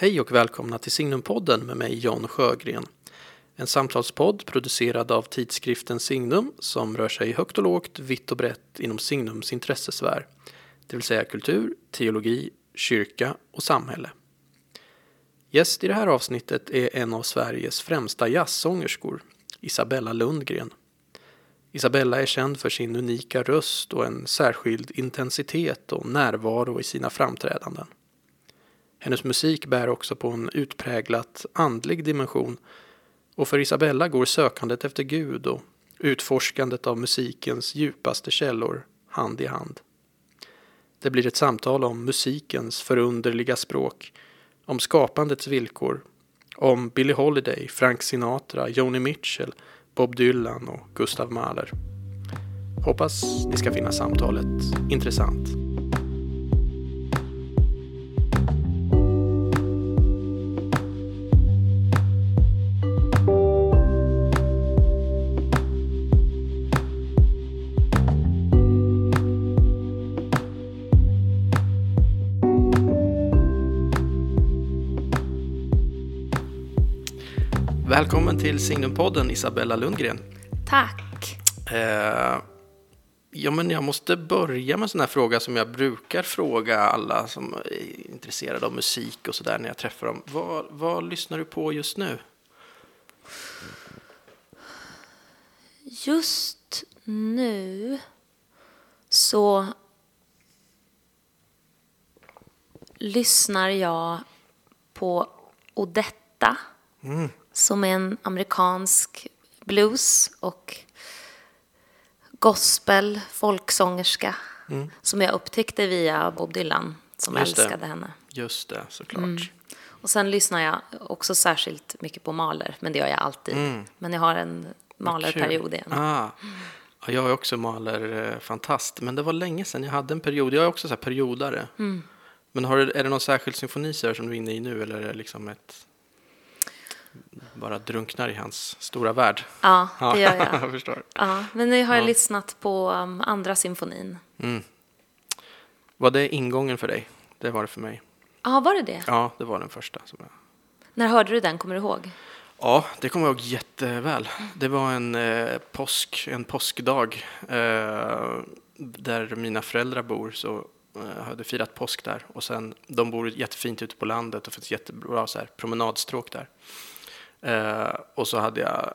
Hej och välkomna till Signumpodden med mig John Sjögren. En samtalspodd producerad av tidskriften Signum som rör sig högt och lågt, vitt och brett inom Signums intressesfär. Det vill säga kultur, teologi, kyrka och samhälle. Gäst i det här avsnittet är en av Sveriges främsta jazzsångerskor, Isabella Lundgren. Isabella är känd för sin unika röst och en särskild intensitet och närvaro i sina framträdanden. Hennes musik bär också på en utpräglat andlig dimension och för Isabella går sökandet efter Gud och utforskandet av musikens djupaste källor hand i hand. Det blir ett samtal om musikens förunderliga språk, om skapandets villkor, om Billie Holiday, Frank Sinatra, Joni Mitchell, Bob Dylan och Gustav Mahler. Hoppas ni ska finna samtalet intressant. Välkommen till Signumpodden Isabella Lundgren. Tack. Eh, ja, men jag måste börja med en sån här fråga som jag brukar fråga alla som är intresserade av musik och sådär när jag träffar dem. Vad, vad lyssnar du på just nu? Just nu så lyssnar jag på Odetta. Mm. Som är en amerikansk blues och gospel, folksångerska Mm. som jag upptäckte via Bob Dylan som Just det. älskade henne. Just det, såklart. Mm. Och sen lyssnar jag också särskilt mycket på Mahler, men det gör jag alltid. Mm. Men jag har en Mahler-period igen. Ah. Ja, jag är också Mahler-fantast, men det var länge sedan jag hade en period. Jag är också så här periodare. Mm. Men har är det någon särskild symfoni som du är inne i nu eller är det liksom ett bara drunknar i hans stora värld? Ja, det gör jag. jag förstår. Ja, men nu har jag Ja. lyssnat på um, andra symfonin. Mm. Var det ingången för dig? Det var det för mig. Ja, var det det? Ja, det var den första. Som jag... När hörde du den? Kommer du ihåg? Ja, det kommer jag ihåg jätteväl. Det var en eh, påsk, en påskdag eh, där mina föräldrar bor. Så eh, hade firat påsk där. Och sen, de bor jättefint ute på landet och finns jättebra så här, promenadstråk där. Eh, och så hade jag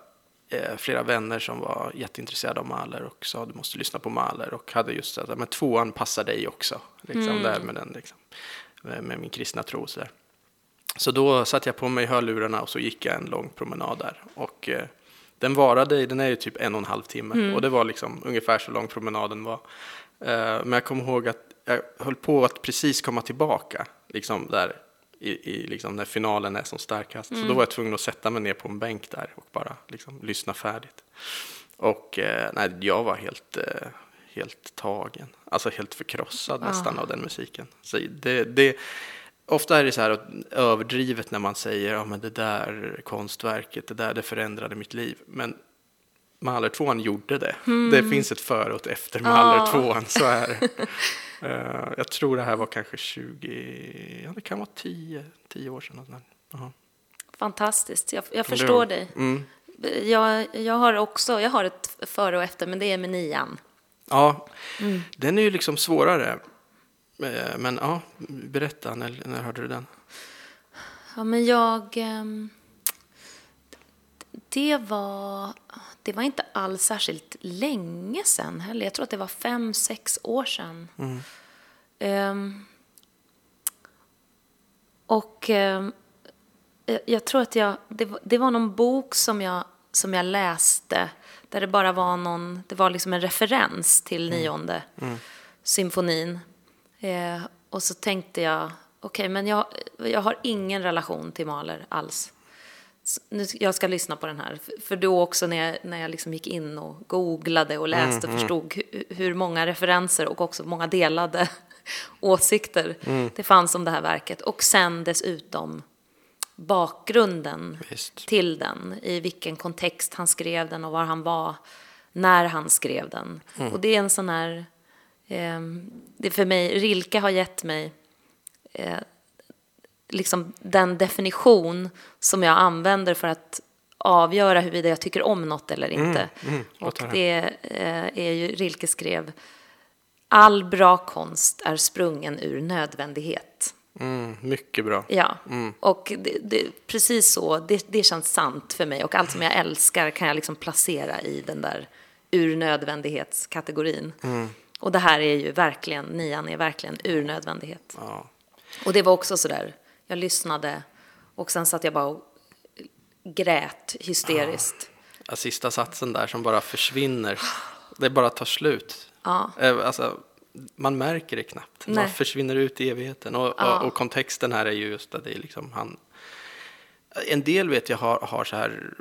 eh, flera vänner som var jätteintresserade av Mahler och sa du måste lyssna på Mahler och hade just att men tvåan passar dig också. Liksom, där med, den, liksom, med, med min kristna tro. Så, där. så då satte jag på mig hörlurarna och så gick jag en lång promenad där. Och, eh, den varade, den är ju typ en och en halv timme och det var liksom ungefär så lång promenaden var. Eh, men jag kommer ihåg att jag höll på att precis komma tillbaka, liksom där i, i liksom när finalen är som starkast. Så då var jag tvungen att sätta mig ner på en bänk där och bara liksom lyssna färdigt. Och eh, nej, jag var helt, eh, helt tagen, alltså helt förkrossad nästan av den musiken. Så det, det, ofta är det så här överdrivet när man säger ja, men det där konstverket, det där det förändrade mitt liv. Men Mahler 2 gjorde det. Det finns ett före och ett efter Mahler 2 så är det. Eh, jag tror det här var kanske 20, ja det kan vara 10, 10 år sedan. sådär. Jaha. Fantastiskt. Jag, jag förstår dig. Mm. Jag, jag har också jag har ett före och efter, men det är med nian. Ja, den är ju liksom svårare. Eh, Men ja, berätta, när, när hörde du den? Ja, men jag... ehm, Det var, det var inte alls särskilt länge sedan heller. Jag tror att det var fem, sex år sedan. Ehm, och ehm, jag- tror att jag... Det, var- det var någon bok som jag, som jag läste där det bara var någon... Det var liksom en referens till nionde symfonin. Eh, och så tänkte jag, okej, men jag, jag har ingen relation till Mahler alls. Nu, jag ska lyssna på den här. För- då också när jag, när jag liksom gick in och googlade och läste och förstod hu, hur många referenser och också många delade åsikter det fanns om det här verket. Och sen dessutom bakgrunden Visst. till den, i vilken kontext han skrev den och var han var när han skrev den. Och det är en sån här, eh, det för mig, Rilke har gett mig eh, liksom den definition som jag använder för att avgöra huruvida jag tycker om något eller inte. mm, låt och det eh, är ju, Rilke skrev, all bra konst är sprungen ur nödvändighet. Mm, mycket bra. Ja, och det, det, precis så, det, det känns sant för mig. Och allt som jag älskar kan jag liksom placera i den där ur nödvändighetskategorin. Och det här är ju verkligen, nian är verkligen ur nödvändighet. Ja. Och det var också så där, jag lyssnade och sen satt jag bara och grät hysteriskt. Ja, Sista satsen där som bara försvinner. Det bara tar slut. Ja. Eh, Alltså, man märker det knappt. Man Nej. försvinner ut i evigheten. Och, Ja. och, och kontexten här är ju just att det är liksom han... En del vet jag har, har så här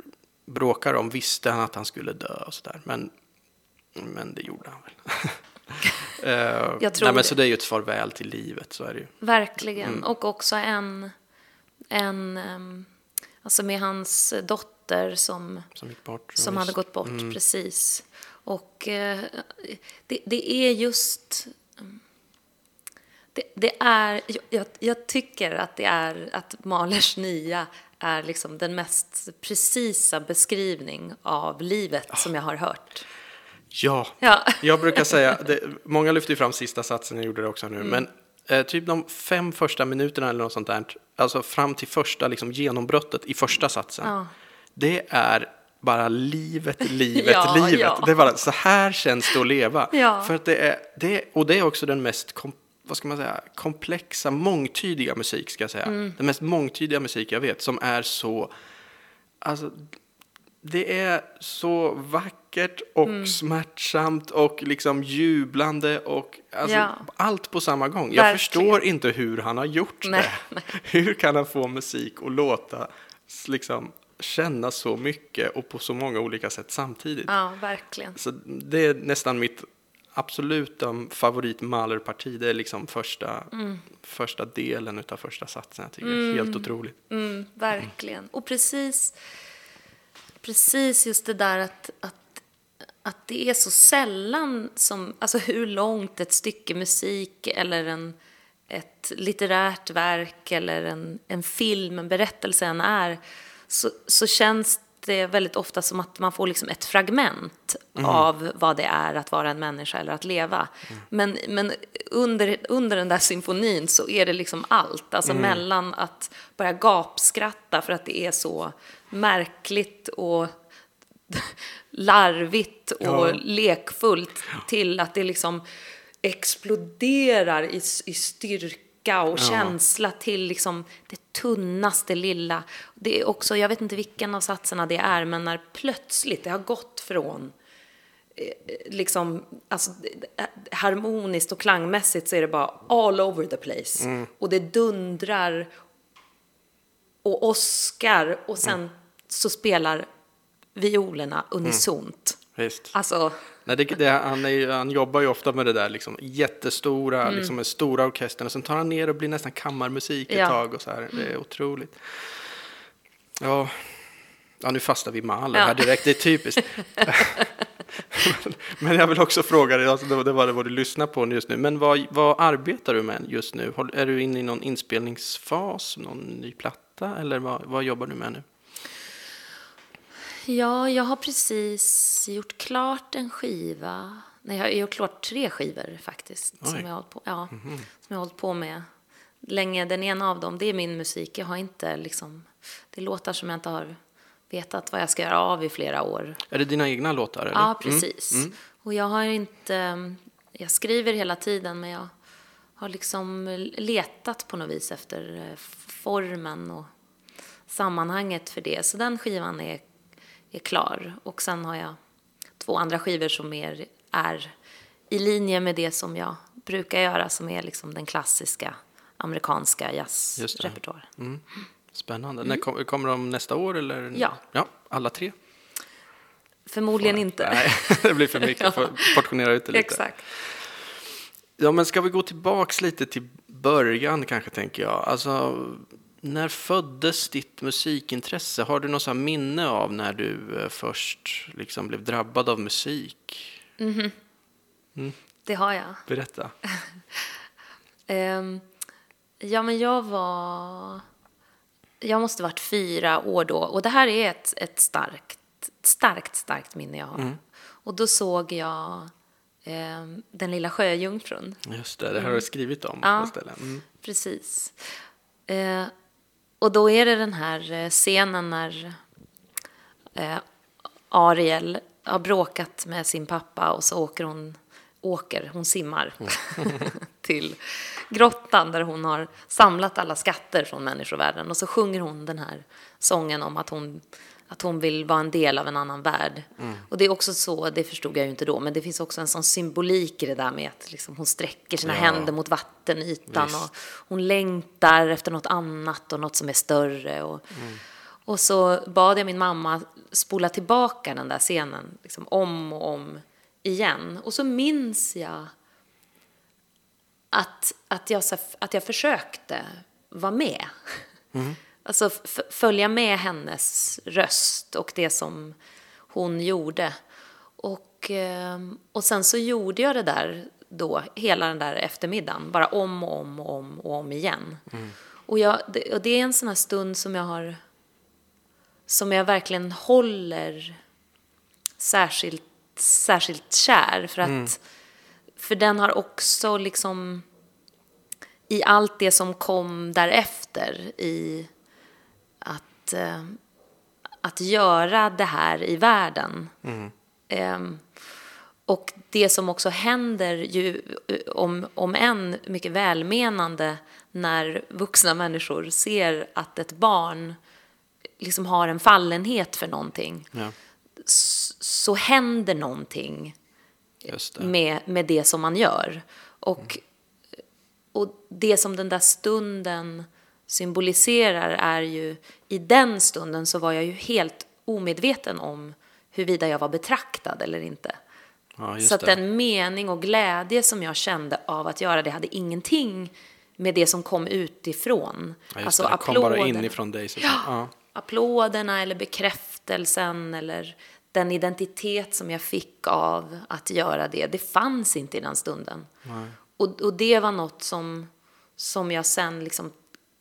bråkar om, visste han att han skulle dö och sådär. Men, men det gjorde han väl. Eh, Jag tror nej, men det. så det är ju ett farväl till livet, så är det ju. Verkligen. Mm. Och också en, en ehm, alltså med hans dotter som, Som bort. som hade gått bort, Mm. precis. Och eh, det, det är just... Det, det är, jag, jag tycker att det är att Mahlers nia är liksom den mest precisa beskrivning av livet Ah. som jag har hört. Ja, Ja. jag brukar säga, det, många lyfter ju fram sista satsen, jag gjorde det också nu, Mm. men eh, typ de fem första minuterna eller något sånt där, alltså fram till första liksom, genombrottet i första satsen, Ja. det är bara livet, livet, Ja, livet. ja. Det är bara så här känns det att leva. För att det är, det, och det är också den mest vad ska man säga, komplexa, mångtydiga musik, ska jag säga. Mm. Den mest mångtydiga musik jag vet, som är så, alltså, det är så vackert och Mm. smärtsamt och liksom jublande och alltså, Ja. allt på samma gång. Jag Verkligen. förstår inte hur han har gjort Nej, det. Hur kan han få musik att låta, liksom, känna så mycket och på så många olika sätt samtidigt? Ja, verkligen. Så det är nästan mitt absoluta favorit Mahler-parti. Det är liksom första, Mm. första delen av första satsen. Jag tycker det är helt otroligt. Mm, verkligen. Och precis, precis just det där att, att, att det är så sällan som, alltså hur långt ett stycke musik eller en, ett litterärt verk eller en, en film, en berättelse än är, så, så känns det väldigt ofta som att man får liksom ett fragment av vad det är att vara en människa eller att leva. Men, men under, under den där symfonin så är det liksom allt. Alltså mellan att börja gapskratta för att det är så märkligt och larvigt och Ja. lekfullt till att det liksom exploderar i, i styrka och känsla till liksom det tunnaste lilla. Det är också, jag vet inte vilken av satserna det är, men när plötsligt det har gått från eh, liksom, alltså, det- harmoniskt och klangmässigt så är det bara all over the place. Och det dundrar och åskar och sen så spelar violerna unisont. Visst. Alltså, Nej, det, det, han, är, han jobbar ju ofta med det där liksom, jättestora, Mm. liksom, med stora orkestern. Och sen tar han ner och blir nästan kammarmusik ett Ja. tag. Och så här. Det är otroligt. Ja, ja nu fastnar vi med alla Ja. här direkt. Det är typiskt. men jag vill också fråga dig, alltså, det var det vad du lyssnar på just nu. Men vad, vad arbetar du med just nu? Är du inne i någon inspelningsfas, någon ny platta? Eller vad, vad jobbar du med nu? Ja, jag har precis gjort klart en skiva. Nej, jag har gjort klart tre skivor faktiskt. Som jag, har hållit på, ja, som jag har på med länge. Den ena av dem, det är min musik. Jag har inte liksom, det är låtar som jag inte har vetat vad jag ska göra av i flera år. Är det dina egna låtar? Eller? Ja, precis. Och jag har inte, jag skriver hela tiden men jag har liksom letat på något vis efter eh, formen och sammanhanget för det. Så den skivan är, är klar. Och sen har jag två andra skivor som mer är i linje med det som jag brukar göra som är liksom den klassiska amerikanska jazzrepertoaren. Mm. Spännande. När kom, kommer de nästa år? Eller? Mm. Ja. ja. Alla tre? Förmodligen inte. Nej, det blir för mycket. Får portionera ut det lite. Exakt. Ja, men ska vi gå tillbaks lite till början kanske, tänker jag. Alltså, när föddes ditt musikintresse? Har du något minne av när du eh, först liksom blev drabbad av musik? Det har jag. Berätta. Ehm, Ja, men jag var... Jag måste varit fyra år då. Och det här är ett, ett starkt, starkt, starkt minne jag har. Och då såg jag eh, Den lilla sjöjungfrun. Just det, det har du skrivit om Ja. på ställen. Mm. Precis. Eh, och då är det den här eh, scenen när eh, Ariel har bråkat med sin pappa och så åker hon, åker, hon simmar till grottan där hon har samlat alla skatter från människovärlden. Och så sjunger hon den här sången om att hon, att hon vill vara en del av en annan värld. Och det är också så, det förstod jag ju inte då, men det finns också en sån symbolik i det där med att liksom hon sträcker sina Ja. händer mot vattenytan Visst. och hon längtar efter något annat och något som är större. Och, och så bad jag min mamma spola tillbaka den där scenen liksom, om och om igen. Och så minns jag att, att, jag, att jag försökte vara med. Alltså följa med hennes röst och det som hon gjorde. Och, ehm, och sen så gjorde jag det där då, hela den där eftermiddagen, bara om och om och om och om igen. Och, jag, det, och det är en sån här stund som jag har, som jag verkligen håller särskilt, särskilt kär. För att, för den har också liksom, i allt det som kom därefter, i att, eh, att göra det här i världen. Ehm, och det som också händer, ju, eh, om, om än mycket välmenande, när vuxna människor ser att ett barn liksom har en fallenhet för någonting, Ja, så händer någonting med, med det som man gör. Och, och det som den där stunden symboliserar är ju, i den stunden så var jag ju helt omedveten om huruvida jag var betraktad eller inte. Ja, så den mening och glädje som jag kände av att göra det hade ingenting med det som kom utifrån. Ja, alltså det. det kom bara inifrån dig. Så Ja. ja. Applåderna eller bekräftelsen eller den identitet som jag fick av att göra det, det fanns inte i den stunden. Och, och det var något som, som jag sen liksom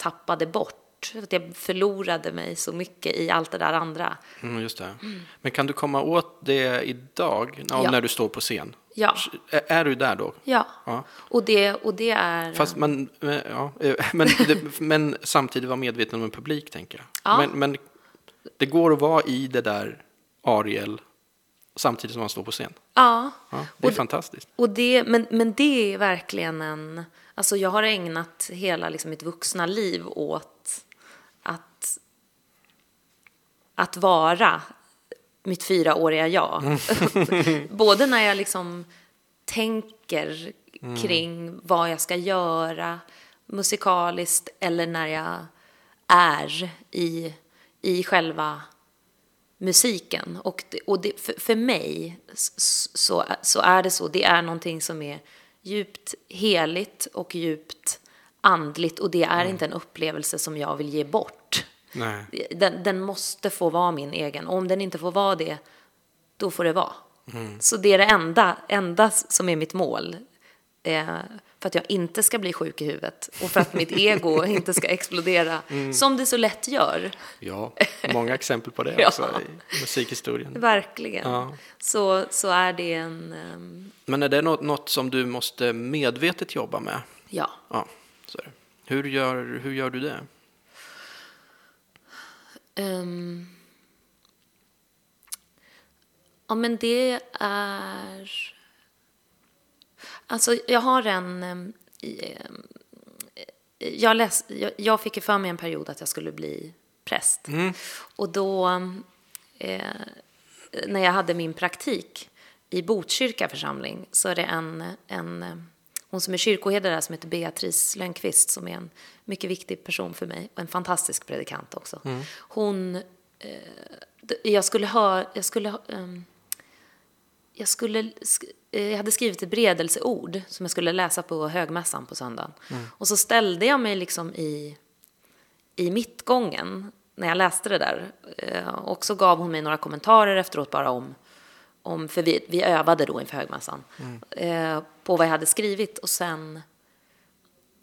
tappade bort. Att jag förlorade mig så mycket i allt det där andra. Mm, just det. Men kan du komma åt det idag, ja, när du står på scen? Ja. Är, du där då? Ja, Ja. och det, och det är... Fast man, eh, ja, men, det, men samtidigt vara medveten om en publik, tänker jag. Ja. Men, men det går att vara i det där Ariel samtidigt som man står på scen. ja. Ja, det är Och- fantastiskt. Och det, men, men det är verkligen en... Alltså jag har ägnat hela liksom, mitt vuxna liv åt att, att vara mitt fyraåriga jag. Både när jag liksom tänker kring vad jag ska göra musikaliskt eller när jag är i, i själva musiken. Och, det, och det, för, för mig så, så är det så. Det är någonting som är djupt heligt och djupt andligt. Och det är inte en upplevelse som jag vill ge bort. Nej. Den, den måste få vara min egen. Och om den inte får vara det, då får det vara. Så det är det enda, enda som är mitt mål. Eh, för att jag inte ska bli sjuk i huvudet och för att mitt ego inte ska explodera, som det så lätt gör. Ja, många exempel på det Ja. också i musikhistorien. Verkligen. Ja. Så, så är det en... ehm, Men är det något, något som du måste medvetet jobba med? ja. Ja, så. Hur gör, hur gör du det? Ehm, ja, men det är... Alltså, jag har en... jag, läs, jag, jag fick ju för mig en period att jag skulle bli präst. Och då, eh, när jag hade min praktik i Botkyrka församling, så är det en, en hon som är kyrkoherde där som heter Beatrice Lönnqvist som är en mycket viktig person för mig och en fantastisk predikant också. Hon, eh, jag skulle ha, jag skulle ha, jag, skulle, sk- eh, jag hade skrivit ett bredelseord som jag skulle läsa på högmässan på söndagen. Och så ställde jag mig liksom i, i mittgången när jag läste det där. Eh, Och så gav hon mig några kommentarer efteråt bara om, om för vi, vi övade då inför högmässan, eh, på vad jag hade skrivit. Och sen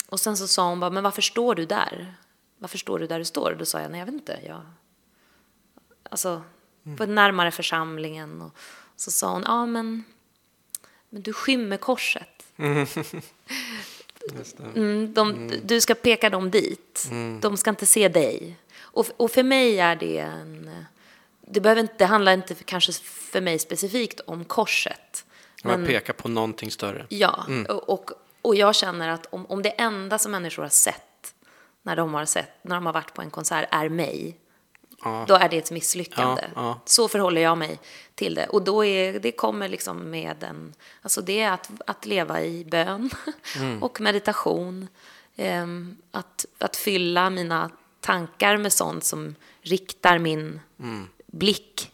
och sen så sa hon bara, men varför står du där? Varför står du där du står? Och då sa jag, nej jag vet inte. Jag... Alltså, på närmare församlingen. Och så sa hon, ja men, men du skymmer korset. Det. Mm, de, Du ska peka dem dit. De ska inte se dig. Och, och för mig är det en... Det, behöver inte, det handlar inte för, kanske för mig specifikt om korset. Man pekar på någonting större. Ja, och, och, och jag känner att om, om det enda som människor har sett när de har, sett, när de har varit på en konsert är mig, Ja. då är det ett misslyckande. Ja, ja. Så förhåller jag mig till det. Och då är, det kommer liksom med en, alltså det är att, att leva i bön Mm. och meditation. Ehm, att, att fylla mina tankar med sånt som riktar min Mm. blick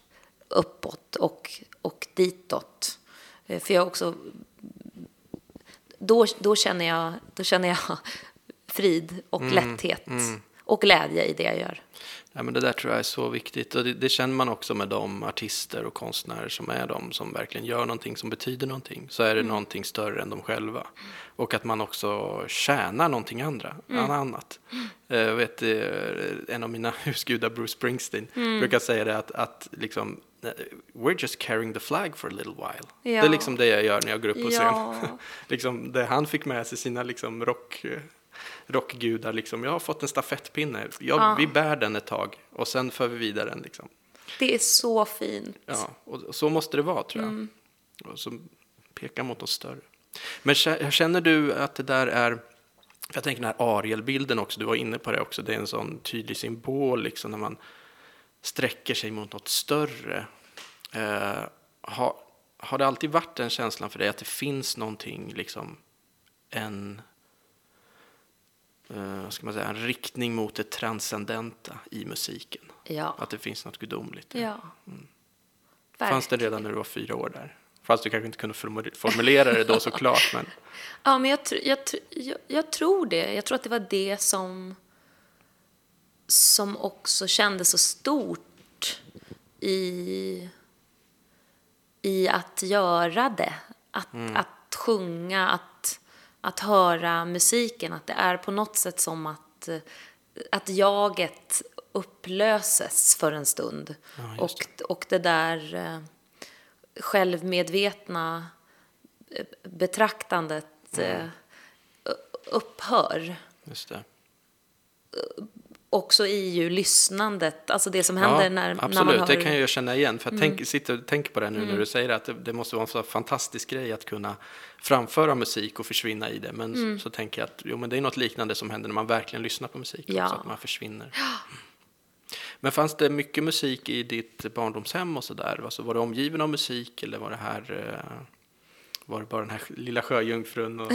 uppåt och, och ditåt. Eh, För jag också, då, då, känner jag, då känner jag frid och Mm, lätthet och glädje i det jag gör. Ja, men det där tror jag är så viktigt. Och det, det känner man också med de artister och konstnärer som är de som verkligen gör någonting som betyder någonting. Så är det någonting större än de själva. Och att man också tjänar någonting andra, annat. Eh, Jag vet, eh, en av mina husgudar, Bruce Springsteen, brukar säga det att, att liksom, eh, we're just carrying the flag for a little while. Det Ja. är liksom det jag gör när jag går upp på scen. Ja. liksom, det han fick med sig sina liksom, rock, rockgudar. Liksom. Jag har fått en stafettpinne. Jag, Ja. Vi bär den ett tag och sen för vi vidare den. Liksom. Det är så fint. Ja, och så måste det vara tror jag. Mm. Och så peka mot något större. Men kä- känner du att det där är, jag tänker den här Ariel-bilden också, du var inne på det också, det är en sån tydlig symbol liksom när man sträcker sig mot något större. Eh, har, har det alltid varit den känslan för dig att det finns någonting, liksom en, eh, ska man säga, en riktning mot det transcendenta i musiken? Ja. Att det finns något gudomligt? Ja. Fanns det redan när du var fyra år där? Fast du kanske inte kunde formu- formulera det då såklart, men Ja, men jag, jag, jag, jag tror det. Jag tror att det var det som, som också kändes så stort i, i att göra det. Att, att sjunga, att, att höra musiken. Att det är på något sätt som att, eh, att jaget upplöses för en stund. och, och det där eh, självmedvetna eh, betraktandet eh, upphör. just det. Också i ju lyssnandet, alltså det som händer när, absolut, när man. Mm. det kan jag känna igen. För jag tänk, sitter och tänker på det nu när du säger att det, det måste vara en så fantastisk grej att kunna framföra musik och försvinna i det. Men Mm. så, så tänker jag att jo, men det är något liknande som händer när man verkligen lyssnar på musik. Ja. Också, att man försvinner. Men fanns det mycket musik i ditt barndomshem och sådär? Alltså, var du omgiven av musik eller var det här eh, var det bara den här lilla sjöjungfrun och,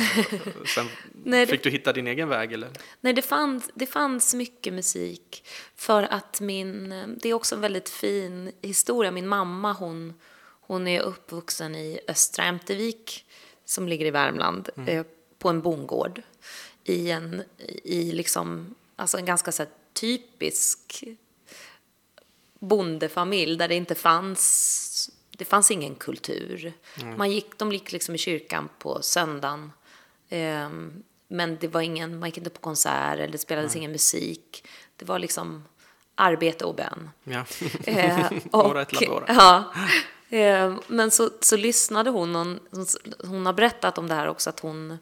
och sen Nej, det- fick du hitta din egen väg eller? Nej, det fanns, det fanns mycket musik. För att min, det är också en väldigt fin historia. Min mamma, hon, hon är uppvuxen i Östra Ämtervik, som ligger i Värmland, eh, på en bondgård. I en, i liksom, alltså en ganska så typisk bondefamilj där det inte fanns, det fanns ingen kultur. Man gick, de gick liksom i kyrkan på söndagen. Ehm, men det var ingen, man gick inte på konsert eller det spelades ingen musik. Det var liksom arbete och bön. Ja. Eh, labora. Ja. Eh, men så, så lyssnade hon, hon, hon har berättat om det här också, att hon,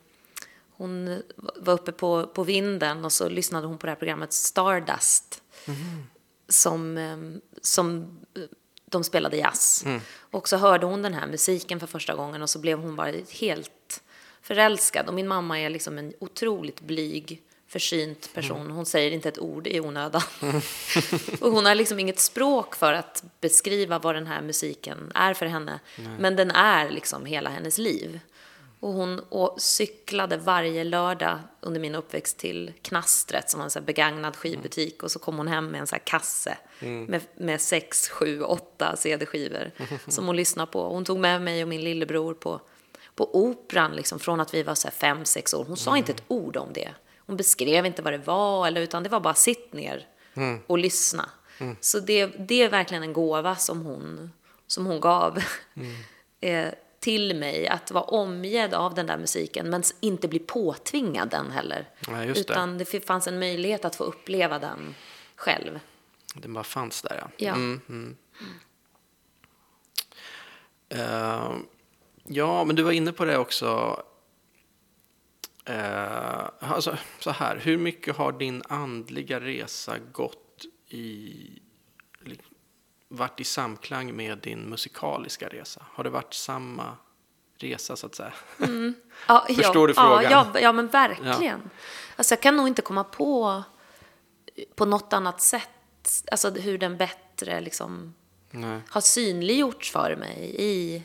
hon var uppe på, på vinden och så lyssnade hon på det här programmet Stardust. Som, eh, som de spelade jazz. Och så hörde hon den här musiken för första gången och så blev hon bara helt förälskad. Och min mamma är liksom en otroligt blyg, försynt person. Hon säger inte ett ord i onödan. och hon har liksom inget språk för att beskriva vad den här musiken är för henne. Men den är liksom hela hennes liv. Och hon cyklade varje lördag under min uppväxt till Knastret som var en så begagnad skivbutik. Och så kom hon hem med en så kasse med, med sex, sju, åtta CD-skivor som hon lyssnade på. Hon tog med mig och min lillebror på, på operan liksom, från att vi var så fem, sex år. Hon sa inte ett ord om det. Hon beskrev inte vad det var, eller, utan det var bara sitt ner och lyssna. Så det, det är verkligen en gåva som hon, som hon gav. eh, till mig att vara omgedd av den där musiken men inte bli påtvingad den heller. Det. Utan det f- fanns en möjlighet att få uppleva den själv. Den bara fanns där, ja. Ja. Mm, mm. Eh, ja, men du var inne på det också. Eh, alltså, så här, hur mycket har din andliga resa gått i, varit i samklang med din musikaliska resa? Har det varit samma resa, så att säga? Ja, Förstår ja, du frågan? Ja, ja, ja men verkligen. Alltså, jag kan nog inte komma på på något annat sätt, alltså hur den bättre liksom Nej. har synliggjorts för mig i,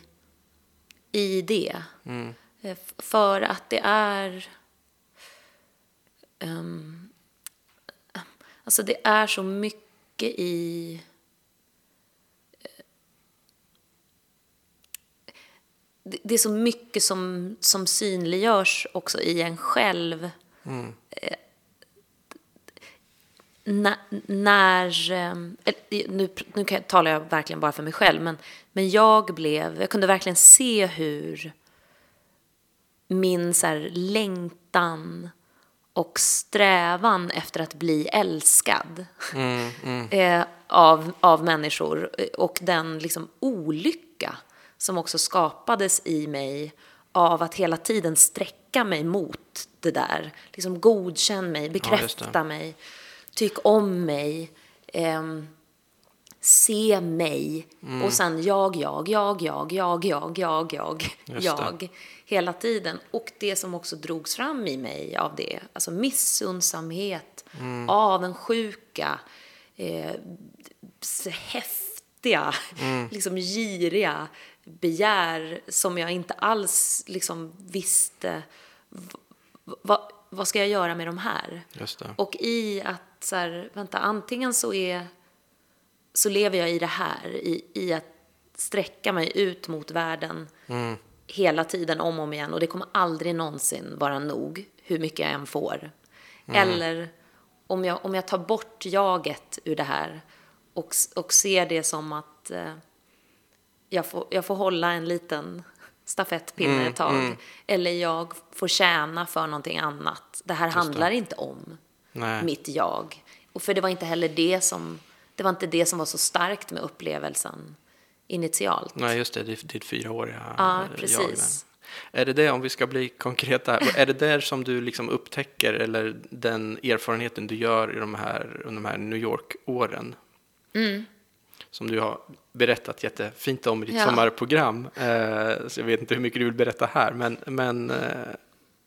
i det. Mm. Eh, För att det är... ehm, alltså det är så mycket i... det- är så mycket som, som synliggörs också i en själv. Eh, när, när eller, nu, nu talar jag verkligen bara för mig själv, men, men jag blev, jag kunde verkligen se hur min så här, längtan och strävan efter att bli älskad eh, av, av människor eh, och den liksom olycka som också skapades i mig av att hela tiden sträcka mig mot det där. Liksom godkänn mig, det. bekräfta mig, tyck om mig. ehm, se mig och sen jag, jag, jag, jag, jag, jag, jag, jag, Just det. jag hela tiden. Och det som också drogs fram i mig av det, alltså missundsamhet, avundsjuka, eh, häftiga, liksom giriga begär som jag inte alls liksom visste vad, vad ska jag göra med de här? Och i att så här, vänta, antingen så är så lever jag i det här, i, i att sträcka mig ut mot världen hela tiden om och om igen och det kommer aldrig någonsin vara nog, hur mycket jag än får. Eller om jag, om jag tar bort jaget ur det här och, och ser det som att eh, jag, får, jag får hålla en liten stafettpinne ett tag. Eller jag får tjäna för någonting annat. Det här handlar inte om Nej. mitt jag. Och för det var inte heller det som, det var inte det som var så starkt med upplevelsen initialt. Nej, just det. Ditt, ditt fyraåriga Ja, jag där. Är det det, om vi ska bli konkreta, är det där som du liksom upptäcker, eller den erfarenheten du gör i de här, under de här New York-åren? Mm. Som du har berättat jättefint om i ditt Ja. sommarprogram. Eh, så jag vet inte hur mycket du vill berätta här, men, men eh,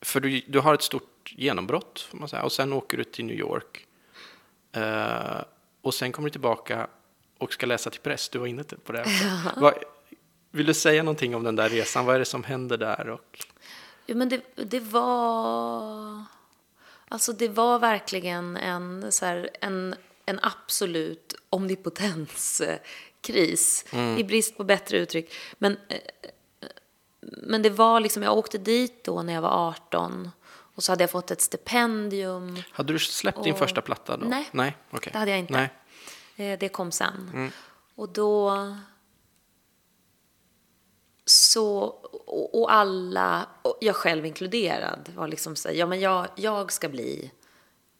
för du, du har ett stort genombrott, får man säga, och sen åker du till New York. Eh, och sen kommer du tillbaka och ska läsa till präst, du var inne på det. Vad, vill du säga någonting om den där resan? Vad är det som händer där? Och, Jo, men det, det var... Alltså det var verkligen en, så här, en, en absolut omnipotenskris, i brist på bättre uttryck. Men, eh, men det var liksom, jag åkte dit då när jag var 18 och så hade jag fått ett stipendium. hade du släppt din Och- första platta då? Nej. Nej, okej. Det hade jag inte. Nej. Eh, Det kom sen. Och då... Så, och alla, och jag själv inkluderad, var liksom så här, ja men jag, jag ska bli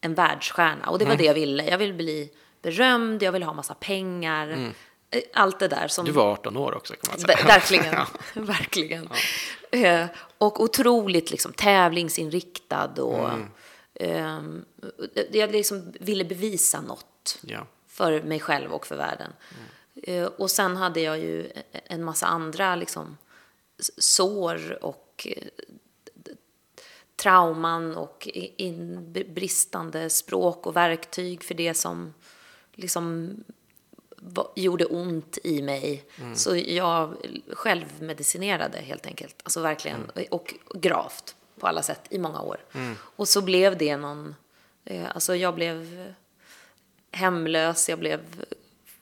en världsstjärna. Och det var det jag ville. Jag ville bli berömd, jag ville ha massa pengar. Eh, Allt det där som... Du var 18 år också kan man säga. Ver- Verkligen. verkligen. Eh, och otroligt liksom, tävlingsinriktad. Och, ehm, jag liksom ville bevisa något Ja. för mig själv och för världen. Eh, och sen hade jag ju en massa andra liksom, sår och trauman och in, bristande språk och verktyg för det som liksom gjorde ont i mig. Så jag självmedicinerade helt enkelt. Alltså verkligen. Och gravt på alla sätt i många år. Och så blev det någon... Eh, alltså jag blev hemlös, jag blev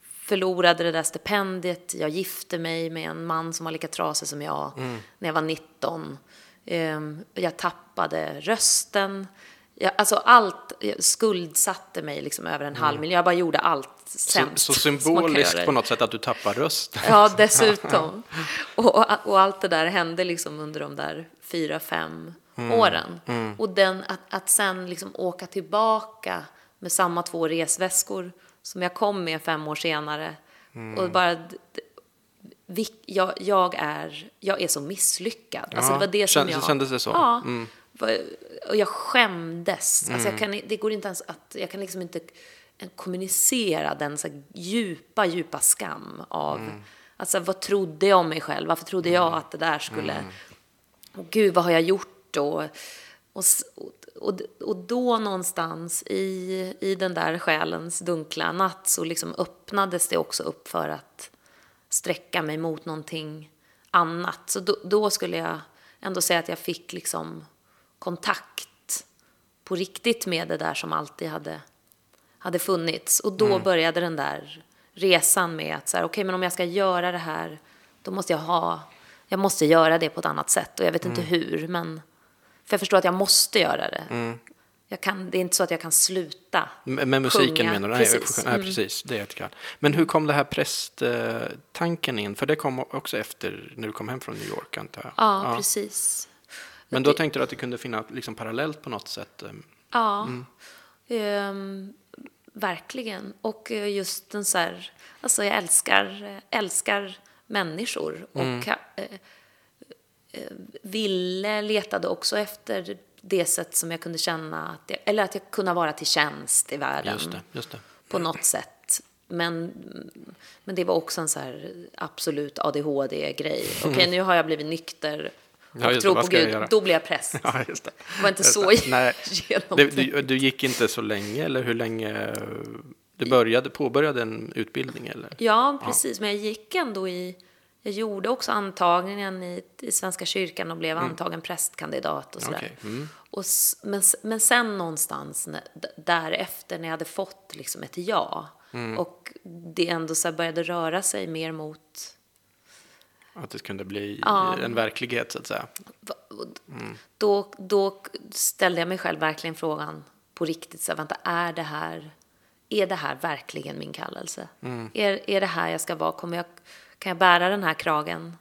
förlorade det där stipendiet, jag gifte mig med en man som var lika trasig som jag när jag var 19. Ehm, Jag tappade rösten, jag, alltså allt, jag skuldsatte mig liksom över en halv miljon. Jag bara gjorde allt Så, sämst. så kan symboliskt på något sätt att du tappar röst. Ja, dessutom. Och, och allt det där hände liksom under de där fyra, fem åren. Och den, att, att sen liksom åka tillbaka med samma två resväskor som jag kom med fem år senare. Och bara, jag, jag, är, jag är så misslyckad. Alltså Ja, det var det som jag... kändes det så? Ja. Mm. Och jag skämdes. Alltså jag kan, det går inte ens att, jag kan liksom inte kommunicera den så djupa, djupa skam av, alltså vad trodde jag om mig själv? Varför trodde jag att det där skulle, och gud vad har jag gjort? Och, s- och, och då någonstans i, i den där själens dunkla natt så liksom öppnades det också upp för att sträcka mig mot någonting annat. Så då, då skulle jag ändå säga att jag fick liksom kontakt på riktigt med det där som alltid hade, hade funnits. Och då började den där resan med att så här, okej, men om jag ska göra det här, då måste jag ha, jag måste göra det på ett annat sätt och jag vet inte hur, men för jag förstår att jag måste göra det. Jag kan, det är inte så att jag kan sluta. Med med musiken Sjunga, menar du? precis. Nej, Mm. precis. Det är jättekul. Men hur kom det här prästtanken in? För det kom också efter när du kom hem från New York, antar jag. Ja, precis. Men då tänkte du att det kunde finnas liksom parallellt på något sätt? eh, Ja, ehm, verkligen. Och eh, just den så här, alltså jag älskar, älskar människor och eh, eh, ville, letade också efter det sätt som jag kunde känna, att jag, eller att jag kunde vara till tjänst i världen Just det, just det. på något sätt. Men, men det var också en så här absolut ADHD-grej. Okej, nu har jag blivit nykter och Ja, tror på Gud, då blir jag präst. Ja, just det. Det var inte Just så det. Nej. Du, du, du gick inte så länge, eller hur länge? Du började, påbörjade en utbildning, eller? Ja, precis. Men jag gick ändå i... Jag gjorde också antagningen i, i Svenska kyrkan och blev antagen prästkandidat och sådär. Okej, mm. Och, men, men sen någonstans när, därefter när jag hade fått liksom ett ja och det ändå så började röra sig mer mot... Att det kunde bli Ja. en verklighet, så att säga. och Då, då ställde jag mig själv verkligen frågan på riktigt. Så här, vänta, är det här... Är det här verkligen min kallelse? Är, är det här jag ska vara? Kommer jag, kan jag bära den här kragen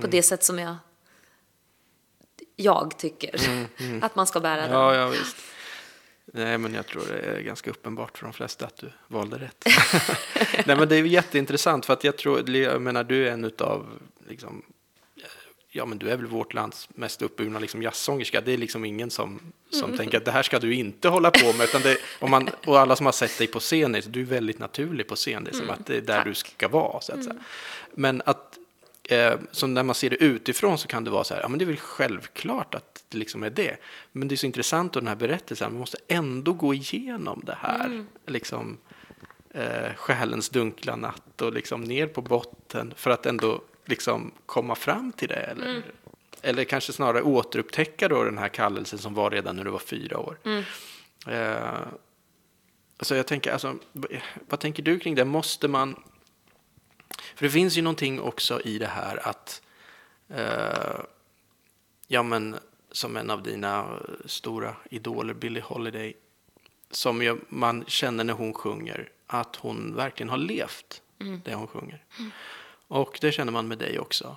på det sätt som jag, jag tycker att man ska bära den? Ja, ja, visst. Nej, men jag tror det är ganska uppenbart för de flesta att du valde rätt. Nej, men det är jätteintressant för att jag tror, jag menar, du är en utav, liksom, ja, men du är väl vårt lands mest uppburna liksom, jazzsångerska. Det är liksom ingen som, som tänker att det här ska du inte hålla på med. Utan det, om man, och alla som har sett dig på scen, är- du är väldigt naturlig på scen. Det är som att det är där tack. du ska vara. Så att säga. Men att, eh, som när man ser det utifrån så kan det vara så här, ja men det är väl självklart att det liksom är det. Men det är så intressant och den här berättelsen, man måste ändå gå igenom det här. Liksom, eh, själens dunkla natt och liksom ner på botten för att ändå liksom komma fram till det. Eller, eller kanske snarare återupptäcka då den här kallelsen som var redan när du var fyra år. Eh, alltså jag tänker, alltså, vad tänker du kring det? Måste man... För det finns ju någonting också i det här att, eh, ja men som en av dina stora idoler, Billie Holiday, som ju man känner när hon sjunger, att hon verkligen har levt det hon sjunger. Och det känner man med dig också.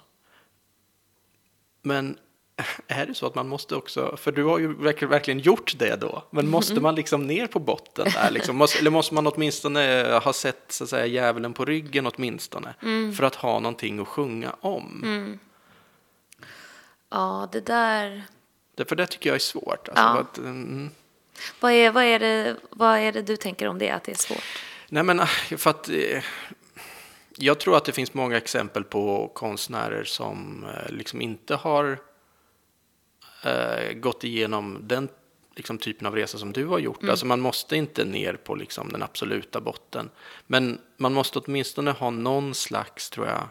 Men är det så att man måste också, för du har ju verkligen, gjort det då, men måste man liksom ner på botten där liksom? Måste, eller måste man åtminstone ha sett så att säga djävulen på ryggen åtminstone, för att ha någonting att sjunga om? Ja, det där... Det, för det tycker jag är svårt. Alltså, Ja. att, mm, Vad är, vad, är det, vad är det du tänker om det, att det är svårt? Nej, men ah, för att eh, jag tror att det finns många exempel på konstnärer som eh, liksom inte har eh, gått igenom den liksom, typen av resa som du har gjort. Alltså man måste inte ner på liksom, den absoluta botten. Men man måste åtminstone ha någon slags, tror jag,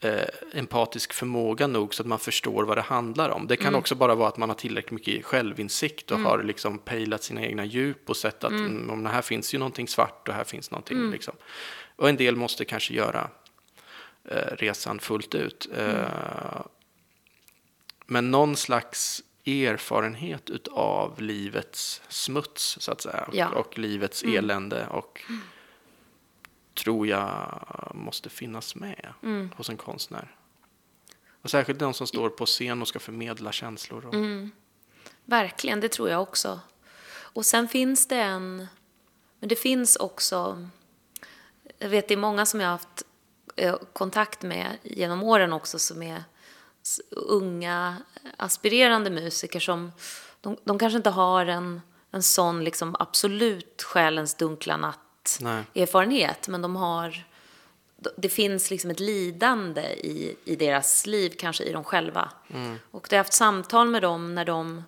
eh, empatisk förmåga nog så att man förstår vad det handlar om. Det kan också bara vara att man har tillräckligt mycket självinsikt och har liksom pejlat sina egna djup och sett att mm. om det här finns ju någonting svart och här finns någonting. Liksom. Och en del måste kanske göra eh, resan fullt ut. Eh, men någon slags erfarenhet utav livets smuts, så att säga, Ja. och livets Mm. elände. Och tror jag måste finnas med Mm. hos en konstnär. Och särskilt de som står på scen och ska förmedla känslor. Och, Mm. Verkligen, det tror jag också. Och sen finns det en... Men det finns också... Jag vet, det är många som jag har haft eh, kontakt med genom åren också som är unga aspirerande musiker som... De, de kanske inte har en, en sån liksom absolut själens dunkla natt Nej. erfarenhet, men de har... Det finns liksom ett lidande i, i deras liv, kanske i dem själva. Och jag har haft samtal med dem när de,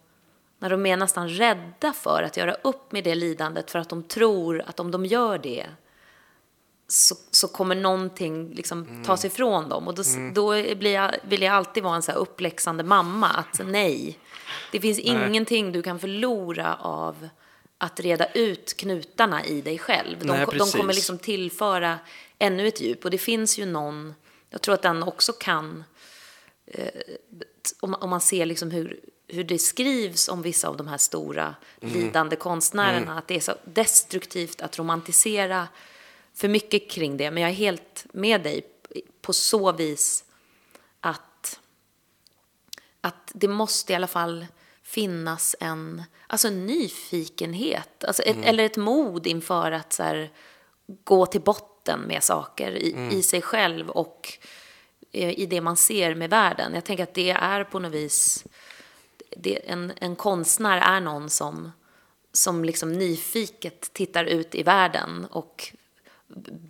när de är nästan rädda för att göra upp med det lidandet för att de tror att om de gör det så, så kommer någonting liksom tas ifrån dem. Och då, då blir jag, vill jag alltid vara en så här uppläxande mamma. Att nej, det finns ingenting du kan förlora av att reda ut knutarna i dig själv. De, Nej, de kommer liksom tillföra ännu ett djup. Och det finns ju någon, jag tror att den också kan om, om man ser liksom hur, hur det skrivs om vissa av de här stora lidande konstnärerna, att det är så destruktivt att romantisera för mycket kring det. Men jag är helt med dig på så vis att, att det måste i alla fall finnas en, alltså en nyfikenhet, alltså ett, eller ett mod inför att så här, gå till botten med saker i, i sig själv och eh, i det man ser med världen. Jag tänker att det är på något vis, det, en, en konstnär är någon som, som liksom nyfiket tittar ut i världen och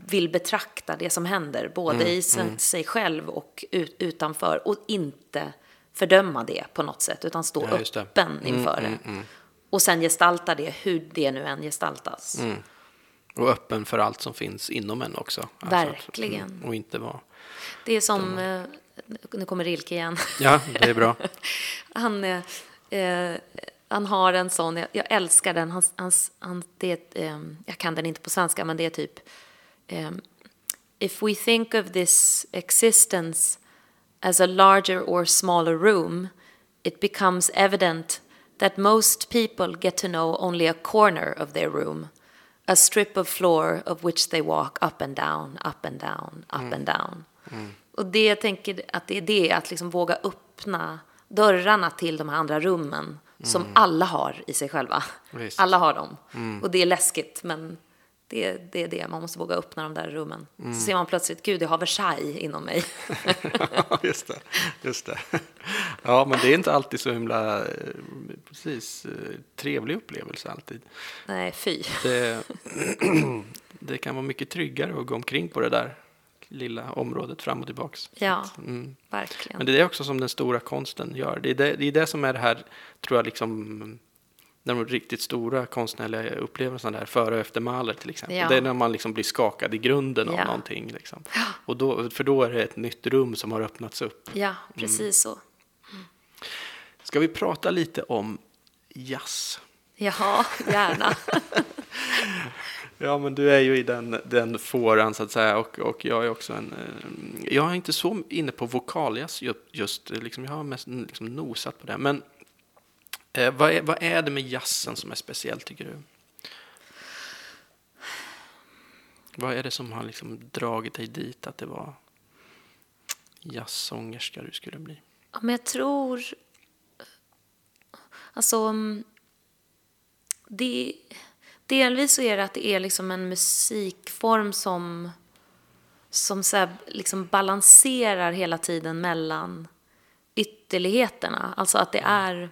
vill betrakta det som händer, både i sig, sig själv och ut, utanför, och inte fördöma det på något sätt, utan stå Ja, just det. öppen inför det. Och sen gestalta det, hur det nu än gestaltas. och öppen för allt som finns inom en också. Alltså att- Verkligen. mm, och inte vara... Det är som, eh, nu kommer Rilke igen. Ja, det är bra. han, eh, eh, han har en sån, jag, jag älskar den, hans, hans, han, det eh, jag kan den inte på svenska, men det är typ eh, If we think of this existence as a larger or smaller room, it becomes evident that most people get to know only a corner of their room, a strip of floor of which they walk up and down, up and down, up and down. Och det jag tänker att det är det, att liksom våga öppna dörrarna till de här andra rummen som alla har i sig själva. Visst. Alla har dem. Och det är läskigt, men det, det är det. Man måste våga öppna de där rummen. Så ser man plötsligt, gud, jag har Versailles inom mig. Ja, just det. Just det. Ja, men det är inte alltid så himla eh, precis, eh, trevlig upplevelse alltid. Nej, fy. Det, det kan vara mycket tryggare att gå omkring på det där lilla området fram och tillbaks. Ja, Mm. verkligen. Men det är också som den stora konsten gör. Det är det, det, är det som är det här, tror jag, liksom när de riktigt stora konstnärliga upplevelserna där, före och efter Mahler till exempel. Ja. Det är när man liksom blir skakad i grunden av Ja. någonting. Liksom. Och då, för då är det ett nytt rum som har öppnats upp. Ja, precis så. Ska vi prata lite om jazz? Jaha, gärna. Ja, men du är ju i den, den fåran så att säga och, och jag är också en... eh, Jag är inte så inne på vokaljazz ju- just, liksom, jag har mest liksom nosat på det. Men eh, vad, är, vad är det med jazzen som är speciellt tycker du? Vad är det som har liksom dragit dig dit att det var jazzsångerska du skulle bli? Ja, men jag tror... Alltså... mm, Det, delvis så är det att det är liksom en musikform som, som så här, liksom balanserar hela tiden mellan ytterligheterna. Alltså att det är...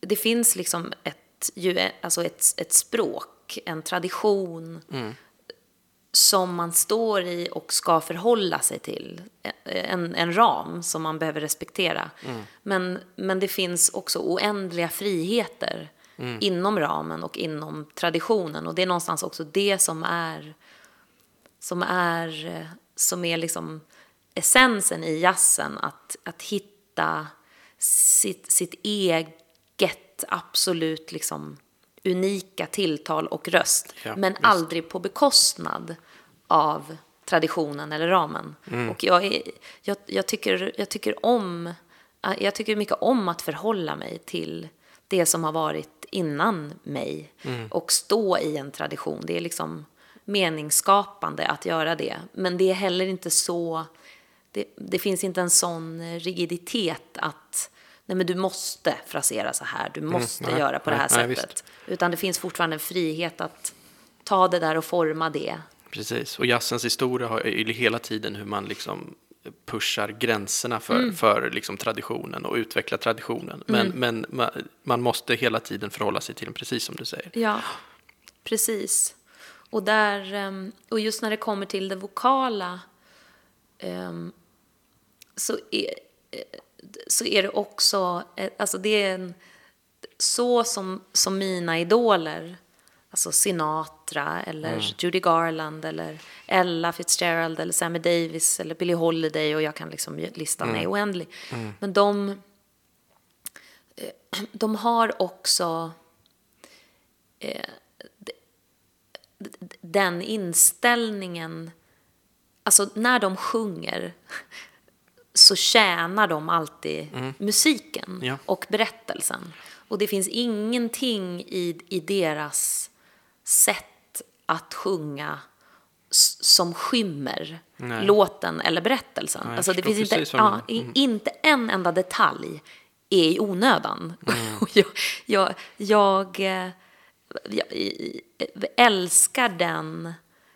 Det finns liksom ett, ju, alltså ett, ett språk, en tradition som man står i och ska förhålla sig till. En, en ram som man behöver respektera. Men, men det finns också oändliga friheter inom ramen och inom traditionen. Och det är någonstans också det som är, som är, som är liksom essensen i jazzen. Att, att hitta sitt, sitt eget absolut liksom unika tilltal och röst. Ja, men visst. aldrig på bekostnad av traditionen eller ramen. Mm. Och jag, är, jag, jag, tycker, jag tycker om eh, jag tycker mycket om att förhålla mig till det som har varit innan mig och stå i en tradition. Det är liksom meningsskapande att göra det. Men det är heller inte så, det, det finns inte en sån rigiditet att nej men du måste frasera så här, du måste nej, göra på det här nej, nej, sättet. Utan det finns fortfarande en frihet att ta det där och forma det. Precis, och jazzens historia har ju hela tiden hur man liksom pushar gränserna för, för liksom traditionen och utvecklar traditionen. Men, men ma- man måste hela tiden förhålla sig till den, precis som du säger. Ja, precis. Och, där, ehm, och just när det kommer till det vokala ehm, så, är, så är det också, eh, alltså det är en, så som, som mina idoler, alltså Sinatra eller Judy Garland eller Ella Fitzgerald eller Sammy Davis eller Billie Holiday och jag kan liksom listan är oändlig. Men de, eh, de har också den inställningen, alltså när de sjunger så tjänar de alltid musiken Ja. och berättelsen. Och det finns ingenting i, i deras sätt att sjunga som skymmer Nej. låten eller berättelsen. Jag alltså det finns inte, ja. Mm. inte en enda detalj är i onödan. Mm. Jag, jag, jag, eh, jag jag älskar den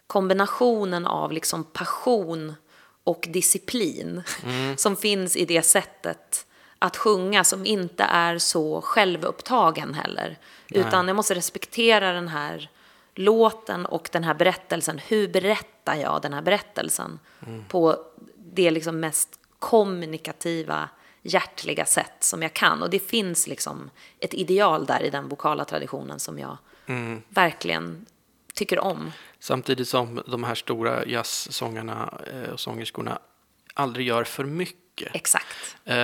kombinationen av liksom passion och disciplin Mm. som finns i det sättet att sjunga som inte är så självupptagen heller. Utan jag måste respektera den här låten och den här berättelsen. Hur berättar jag den här berättelsen på det liksom mest kommunikativa, hjärtliga sätt som jag kan. Och det finns liksom ett ideal där i den vokala traditionen som jag verkligen tycker om. Samtidigt som de här stora jazzsångarna eh, och sångerskorna aldrig gör för mycket. Exakt. Eh,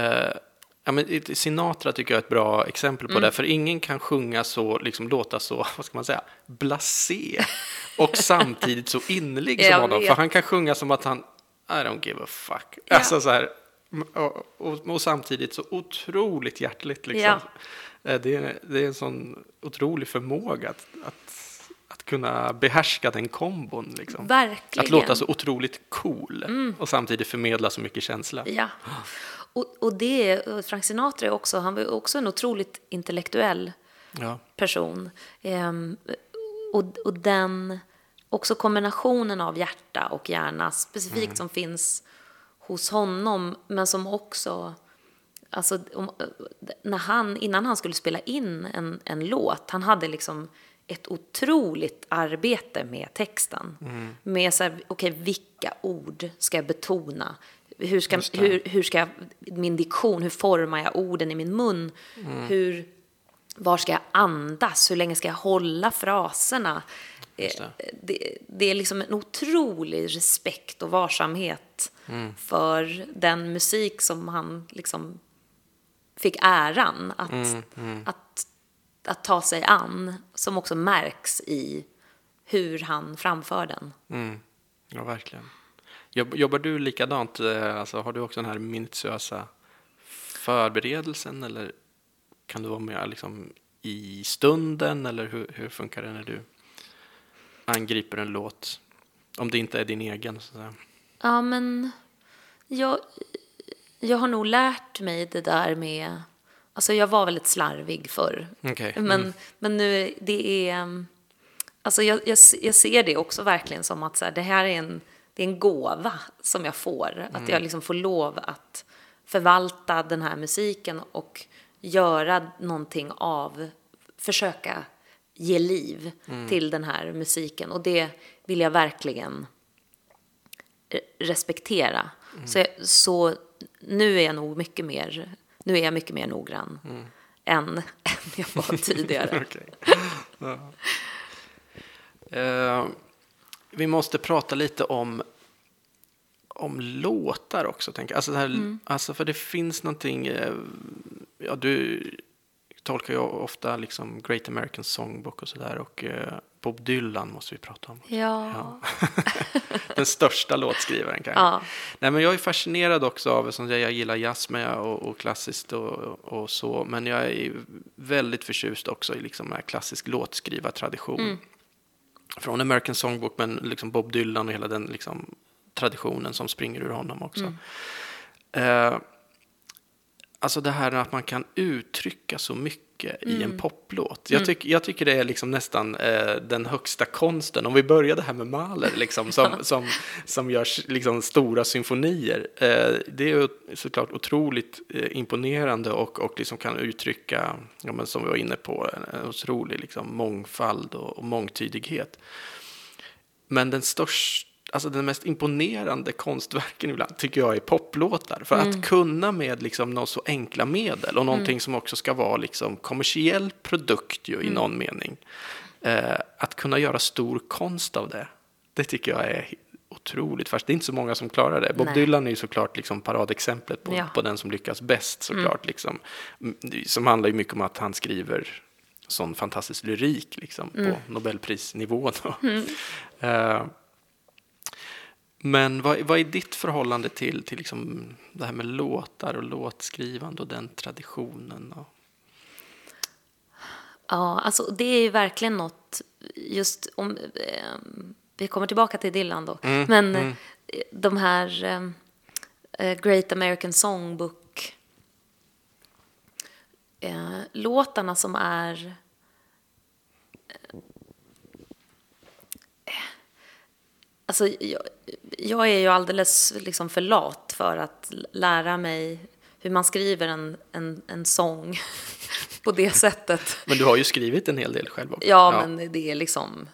ja, men Sinatra tycker jag är ett bra exempel Mm. på det, för ingen kan sjunga så, liksom låta så, vad ska man säga, blasé och samtidigt så innerlig som honom. vet. För han kan sjunga som att han, I don't give a fuck. Ja. Alltså så här, och, och, och samtidigt så otroligt hjärtligt liksom. Ja. Eh, Det, är, det är en sån otrolig förmåga att, att, att kunna behärska den kombon. Liksom. Verkligen. Att låta så otroligt cool och samtidigt förmedla så mycket känsla. Ja. Och, och det, Frank Sinatra är också, han var också en otroligt intellektuell Ja. person. Ehm, och, och den, också kombinationen av hjärta och hjärna specifikt som finns hos honom, men som också, alltså om, när han, innan han skulle spela in en, en låt, han hade liksom ett otroligt arbete med texten. Med så här, okej, vilka ord ska jag betona? Hur ska, det. hur, hur ska jag, min diktion, hur formar jag orden i min mun? Hur, var ska jag andas? Hur länge ska jag hålla fraserna? Just Eh, det. Det, det är liksom en otrolig respekt och varsamhet Mm. för den musik som han liksom fick äran att, Mm, Att, att ta sig an, som också märks i hur han framför den. Mm. Ja, verkligen. Jobb, jobbar du likadant? eh, Alltså, har du också den här minutiösa förberedelsen eller kan du vara med liksom, i stunden eller hur, hur funkar det när du angriper en låt? Om det inte är din egen. Så att säga. Ja, men jag, jag har nog lärt mig det där med... Alltså jag var väldigt slarvig förr. Men, mm. men nu, det är... Alltså jag, jag, jag ser det också verkligen som att så här, det här är en, det är en gåva som jag får. Att jag liksom får lov att förvalta den här musiken och göra någonting av, försöka ge liv till den här musiken. Och det vill jag verkligen re- respektera. Så, jag, så nu är jag nog mycket mer, nu är jag mycket mer noggrann än, än jag var tidigare. Eh, vi måste prata lite om, om låtar också. Tänker. jag. Alltså, här, alltså, för det finns någonting, eh, ja, du tolkar ju ofta liksom Great American Songbook och sådär. Och eh, Bob Dylan måste vi prata om. Ja. Den största låtskrivaren kanske. Ja. Nej, men jag är fascinerad också av, som jag, jag gillar jazz med och, och klassiskt och, och så. Men jag är väldigt förtjust också i liksom den här klassisk låtskrivartradition. Mm. Från American Songbook, men liksom Bob Dylan och hela den liksom, traditionen som springer ur honom också. Eh, alltså det här att man kan uttrycka så mycket i en poplåt. Jag, tyck, jag tycker det är liksom nästan eh, den högsta konsten. Om vi började här med Mahler, liksom, som, som, som gör liksom, stora symfonier. Eh, det är såklart otroligt eh, imponerande och, och liksom kan uttrycka, ja, men som vi var inne på, en otrolig liksom, mångfald och, och mångtydighet. Men den största Alltså den mest imponerande konstverken ibland tycker jag är poplåtar. För att kunna med liksom något så enkla medel och någonting som också ska vara liksom kommersiell produkt ju, i någon mening. Eh, att kunna göra stor konst av det, det tycker jag är otroligt fast Det är inte så många som klarar det. Bob Nej. Dylan är ju såklart liksom paradexemplet på, Ja. på den som lyckas bäst såklart. Liksom. Mm, Som handlar ju mycket om att han skriver sån fantastisk lyrik liksom, på Nobelprisnivå. Då. Eh, men vad, vad är ditt förhållande till, till liksom det här med låtar och låtskrivande och den traditionen? Och... Ja, alltså det är ju verkligen något, just om, eh, vi kommer tillbaka till Dylan då, men eh, de här eh, eh, Great American Songbook eh, låtarna som är Alltså, jag, jag är ju alldeles liksom för lat för att lära mig hur man skriver en, en, en sång på det sättet. Men du har ju skrivit en hel del själv också. Ja, men det är liksom...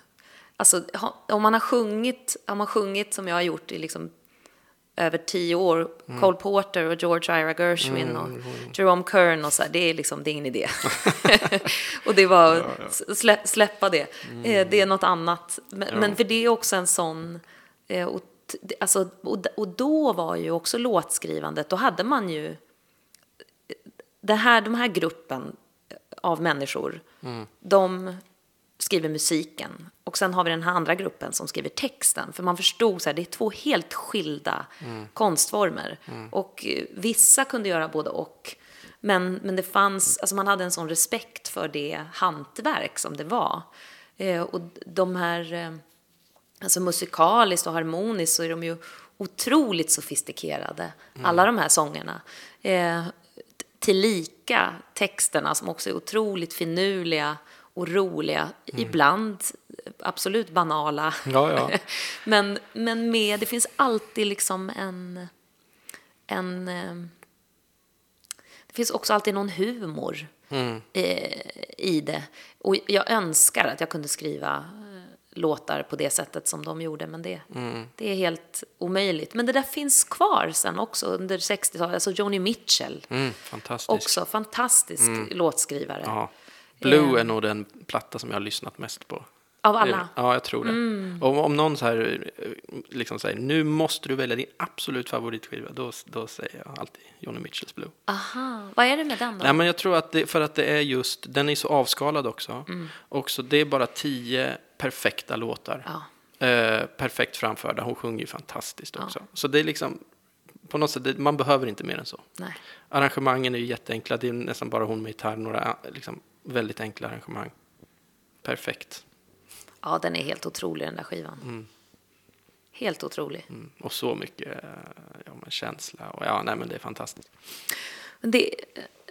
Alltså, om man har sjungit, har man sjungit som jag har gjort i liksom över tio år, Mm. Cole Porter och George Ira Gershwin och Jerome Kern och så här, det är liksom, det är ingen idé. och det var, slä, släppa det. Mm. Eh, Det är något annat. Men, men för det är också en sån, eh, och, alltså, och, och då var ju också låtskrivandet, då hade man ju det här, de här gruppen av människor, de skriver musiken. Och sen har vi den här andra gruppen som skriver texten. För man förstod så här, det är två helt skilda konstformer. Och eh, vissa kunde göra både och. Men, men det fanns, alltså man hade en sån respekt för det hantverk som det var. Eh, och de här, eh, alltså musikaliskt och harmoniskt så är de ju otroligt sofistikerade, alla de här sångerna. Eh, tillika texterna som också är otroligt finurliga och roliga, ibland absolut banala. Ja, ja. men, men med, det finns alltid liksom en, en eh, det finns också alltid någon humor eh, i det. Och jag önskar att jag kunde skriva eh, låtar på det sättet som de gjorde, men det, det är helt omöjligt. Men det där finns kvar sen också under 60-talet, alltså Joni Mitchell, Mm, fantastiskt. också fantastisk låtskrivare. Ja. Blue är nog den platta som jag har lyssnat mest på. Av alla? Ja, jag tror det. Om, om någon så här, eh, liksom säger nu måste du välja din absolut favoritskiva, då, då säger jag alltid Johnny Mitchells Blue. Aha, vad är det med den då? Nej, men jag tror att det, för att det är just, den är så avskalad också. Också, det är bara tio perfekta låtar. Ja. Eh, perfekt framförda, hon sjunger ju fantastiskt också. Så det är liksom, på något sätt, man behöver inte mer än så. Nej. Arrangemangen är ju jätteenkla, det är nästan bara hon med gitarr, några liksom, väldigt enkla arrangemang. Perfekt. Ja, den är helt otrolig den där skivan. Helt otrolig. Mm. Och så mycket ja, men känsla. Och, ja, nej, men det är fantastiskt. Men det,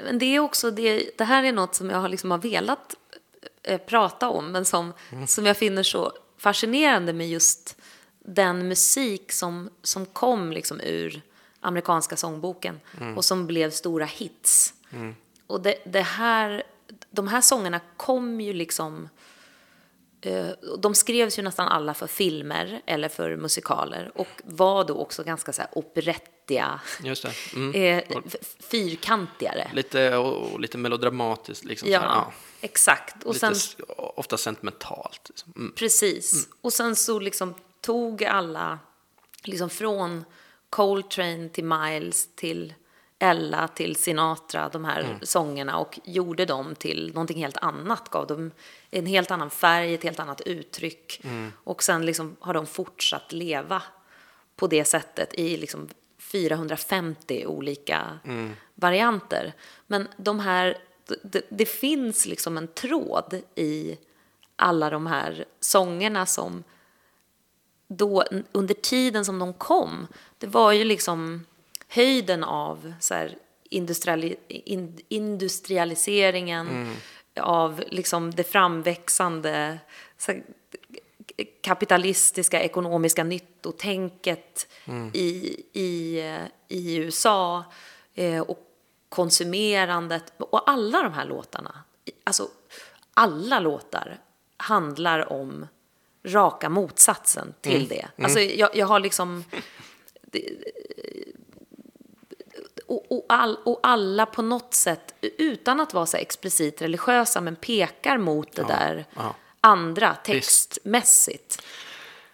men det är också det, det här är något som jag har liksom har velat eh, prata om, men som, som jag finner så fascinerande med just den musik som, som kom liksom ur amerikanska sångboken och som blev stora hits. Och det, det här, de här sångerna kom ju liksom Eh, De skrevs ju nästan alla för filmer eller för musikaler och var då också ganska så här operettiga, Just det. Mm. eh, fyrkantigare. Lite, och, lite melodramatiskt. Liksom, Ja, här, ja. exakt. Och Lite, sen, ofta sentimentalt. Liksom. Mm. precis. Och sen så liksom tog alla, liksom från Coltrane till Miles till Ella till Sinatra, de här sångerna, och gjorde dem till någonting helt annat, gav dem en helt annan färg, ett helt annat uttryck. Och sen liksom har de fortsatt leva på det sättet i liksom 450 olika varianter. Men de här, det, det finns liksom en tråd i alla de här sångerna som då under tiden som de kom, det var ju liksom höjden av så här industriali in, industrialiseringen, av liksom det framväxande här, kapitalistiska ekonomiska nyttotänket i, i, i USA eh, och konsumerandet och alla de här låtarna, alltså alla låtar handlar om raka motsatsen till det. Alltså jag, jag har liksom det, och, och, all, och alla på något sätt, utan att vara så explicit religiösa, men pekar mot det där ja. andra textmässigt.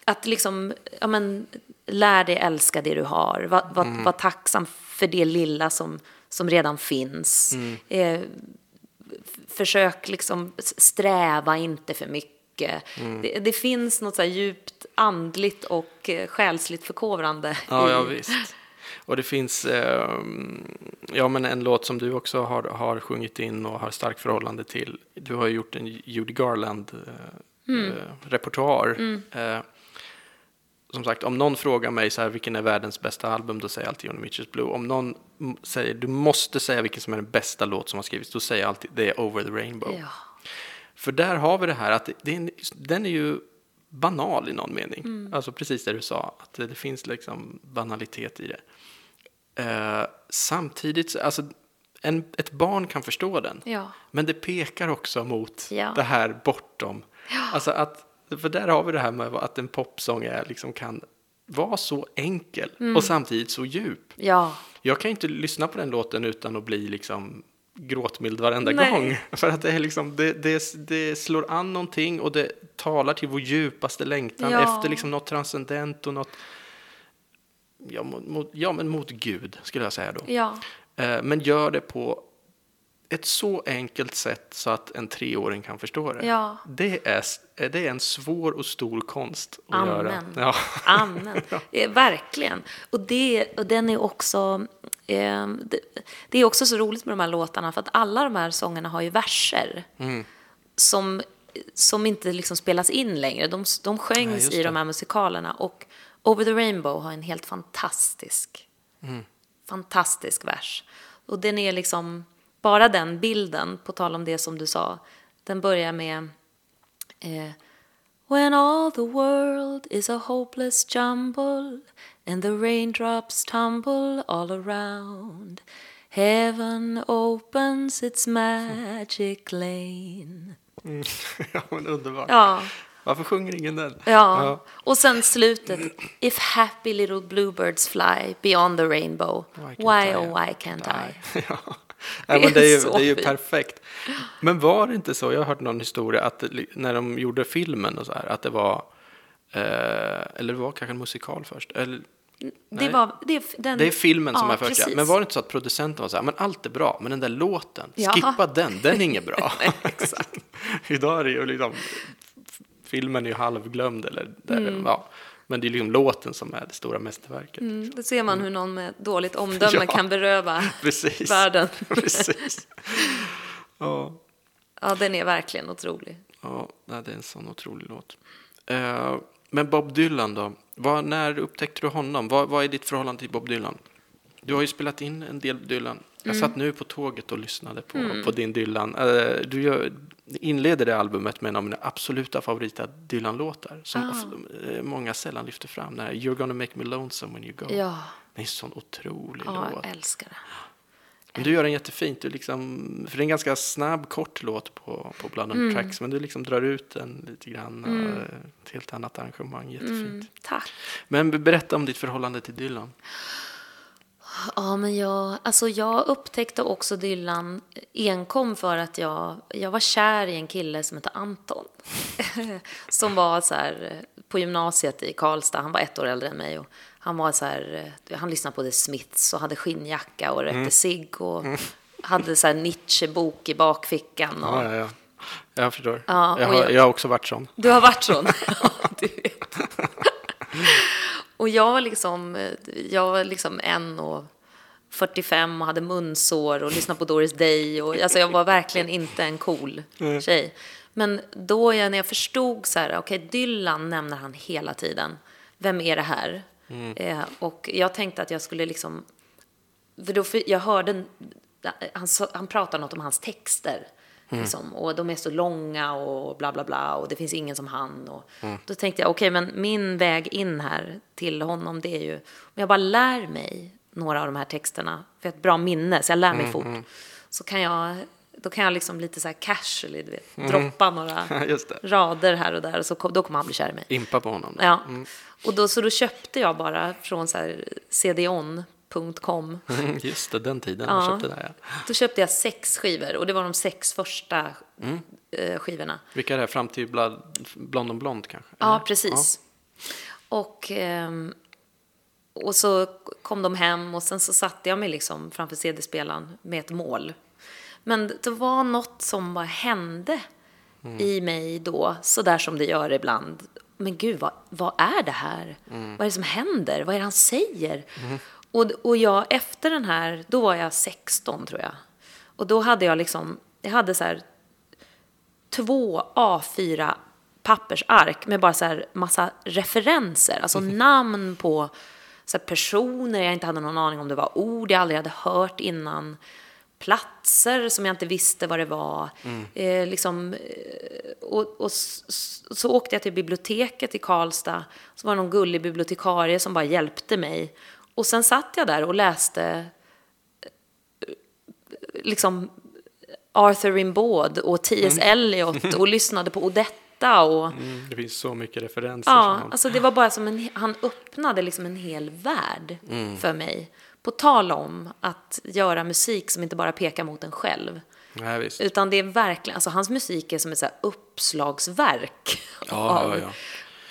Att liksom, ja men, lär dig älska det du har. Var, var, var tacksam för det lilla som, som redan finns. Eh, f- försök liksom sträva inte för mycket. Det, det finns något så djupt andligt och eh, själsligt förkovrande Ja, i... ja visst. Och det finns eh, ja, men en låt som du också har, har sjungit in och har starkt förhållande till. Du har ju gjort en Judy Garland-repertoar. Eh, som sagt, om någon frågar mig så här, vilken är världens bästa album, då säger jag alltid Johnny Mitchells Blue. Om någon säger, du måste säga vilken som är den bästa låt som har skrivits, då säger jag alltid, det är Over the Rainbow. Ja. För där har vi det här att det är en, den är ju banal i någon mening. Mm. Alltså precis det du sa, att det, det finns liksom banalitet i det. Eh, samtidigt, så- alltså en, ett barn kan förstå den. Ja. Men det pekar också mot Ja. det här bortom. Alltså att, för där har vi det här med att en popsång är, liksom kan vara så enkel Mm. och samtidigt så djup. Ja. Jag kan inte lyssna på den låten utan att bli liksom gråtmild varenda Nej. gång. För att det, är liksom, det, det, det slår an någonting och det talar till vår djupaste längtan Ja. efter liksom något transcendent och något ja, mot, ja, men mot Gud skulle jag säga då. Ja. Eh, men gör det på ett så enkelt sätt så att en treåring kan förstå det. Ja. Det, är, eh, det är en svår och stor konst att Amen. göra. Ja. Amen. Eh, verkligen. Och, det, och den är också... Eh, det, det är också så roligt med de här låtarna för att alla de här sångerna har ju verser Mm. som, som inte liksom spelas in längre. De, de sjöngs i de här musikalerna. Och Over the Rainbow har en helt fantastisk, Mm. fantastisk vers. Och den är liksom, bara den bilden, på tal om det som du sa, den börjar med eh, When all the world is a hopeless jumble and the raindrops tumble all around, heaven opens its magic lane. ja, men underbart. Ja, Varför sjunger ingen den? ja. Och sen slutet. If happy little bluebirds fly beyond the rainbow, Why I? oh why can't I? ja. Nej, men det är ju, det är ju perfekt. Men var det inte så, jag har hört någon historia, att det när de gjorde filmen och så här, att det var, eh, eller det var kanske en musikal först, eller, Det, Nej. var, det, är- den, det är filmen som ja, är först, ja. men var det inte så att producenten var så här, men allt är bra, men den där låten, Ja. skippa den, den är inget bra. Exakt. Idag är det ju liksom, filmen är ju halvglömd, eller, där, Mm. ja. men det är liksom låten som är det stora mästerverket. Mm, då ser man hur någon med dåligt omdöme Ja. kan beröva Precis. världen. Precis. Ja. Ja, den är verkligen otrolig. Ja, det är en sån otrolig låt. Eh, men Bob Dylan då? Vad, när upptäckte du honom? Vad, vad är ditt förhållande till Bob Dylan? Du har ju spelat in en del Dylan. Jag satt nu på tåget och lyssnade på, på din Dylan. Eh, du gör, inleder det albumet med en av mina absoluta favorita Dylan-låtar som of- eh, många sällan lyfter fram. Den här You're gonna make me lonesome when you go. Ja, Det är en sån otrolig ja låt. jag älskar det. Men du gör den jättefint. Du liksom, för det är en ganska snabb, kort låt på, på Blood on Tracks. Men du liksom drar ut den lite grann. Eh, ett helt annat arrangemang. Jättefint. Mm, tack. Men berätta om ditt förhållande till Dylan. Ja, men jag, alltså jag upptäckte också Dylan enkom för att jag, jag var kär i en kille som hette Anton. som var så här eh, på gymnasiet i Karlstad, han var ett år äldre än mig. Och Han var så här, eh, han lyssnade på The Smiths och hade skinnjacka och rökte Mm. cigg och hade så här Nietzsche-bok i bakfickan. Och, Ja, ja, ja. Jag förstår. Ja, jag, har, jag- jag har också varit sån. Du har varit sån? Ja, du vet. Och jag var liksom, jag var liksom en och 45 och hade munsår och lyssnade på Doris Day. Och, alltså jag var verkligen inte en cool tjej. Men då jag, när jag förstod så här, okej Dylan nämner han hela tiden. Vem är det här? Eh, och jag tänkte att jag skulle liksom, för då, för jag hörde, han, han pratade något om hans texter. Liksom, och de är så långa och bla bla bla och det finns ingen som han. Och Då tänkte jag, okej men min väg in här till honom det är ju, om jag bara lär mig några av de här texterna, för jag har ett bra minne så jag lär mig fort. Så kan jag, då kan jag liksom lite så här casually, du vet, droppa några rader här och där och så, kom- då kommer han bli kär i mig. Impa på honom. Ja, och då, så då köpte jag bara från så här cdon.com. Mm, Just det, den tiden Ja. köpte det. Ja. Då köpte jag sex skivor och det var de sex första eh, skivorna. Vilka är det? Fram till Blond on Blond kanske? Ja, Eller? precis. Och, ehm, och så kom de hem och sen så satte jag mig liksom framför CD-spelaren med ett mål. Men det var något som bara hände i mig då, så där som det gör ibland. Men gud, vad, vad är det här? Vad är det som händer? Vad är det han säger? Och, och jag, efter den här, då var jag 16 tror jag. Och då hade jag liksom, jag hade så här två A4 pappersark med bara så här massa referenser, alltså namn på så personer. Jag inte hade någon aning om det var ord. Jag aldrig hade hört innan, platser som jag inte visste vad det var. Eh, liksom, eh, och, och s- s- så åkte jag till biblioteket i Karlstad, så var det någon gullig bibliotekarie som bara hjälpte mig. Och sen satt jag där och läste liksom Arthur Rimbaud och T.S. Eliot och lyssnade på Odetta och Mm, det finns så mycket referenser. ja, man- alltså det var bara som en, han öppnade liksom en hel värld för mig. På tal om att göra musik som inte bara pekar mot en själv. Visst. Utan det är verkligen, alltså hans musik är som ett så uppslagsverk. Ja, av- ja,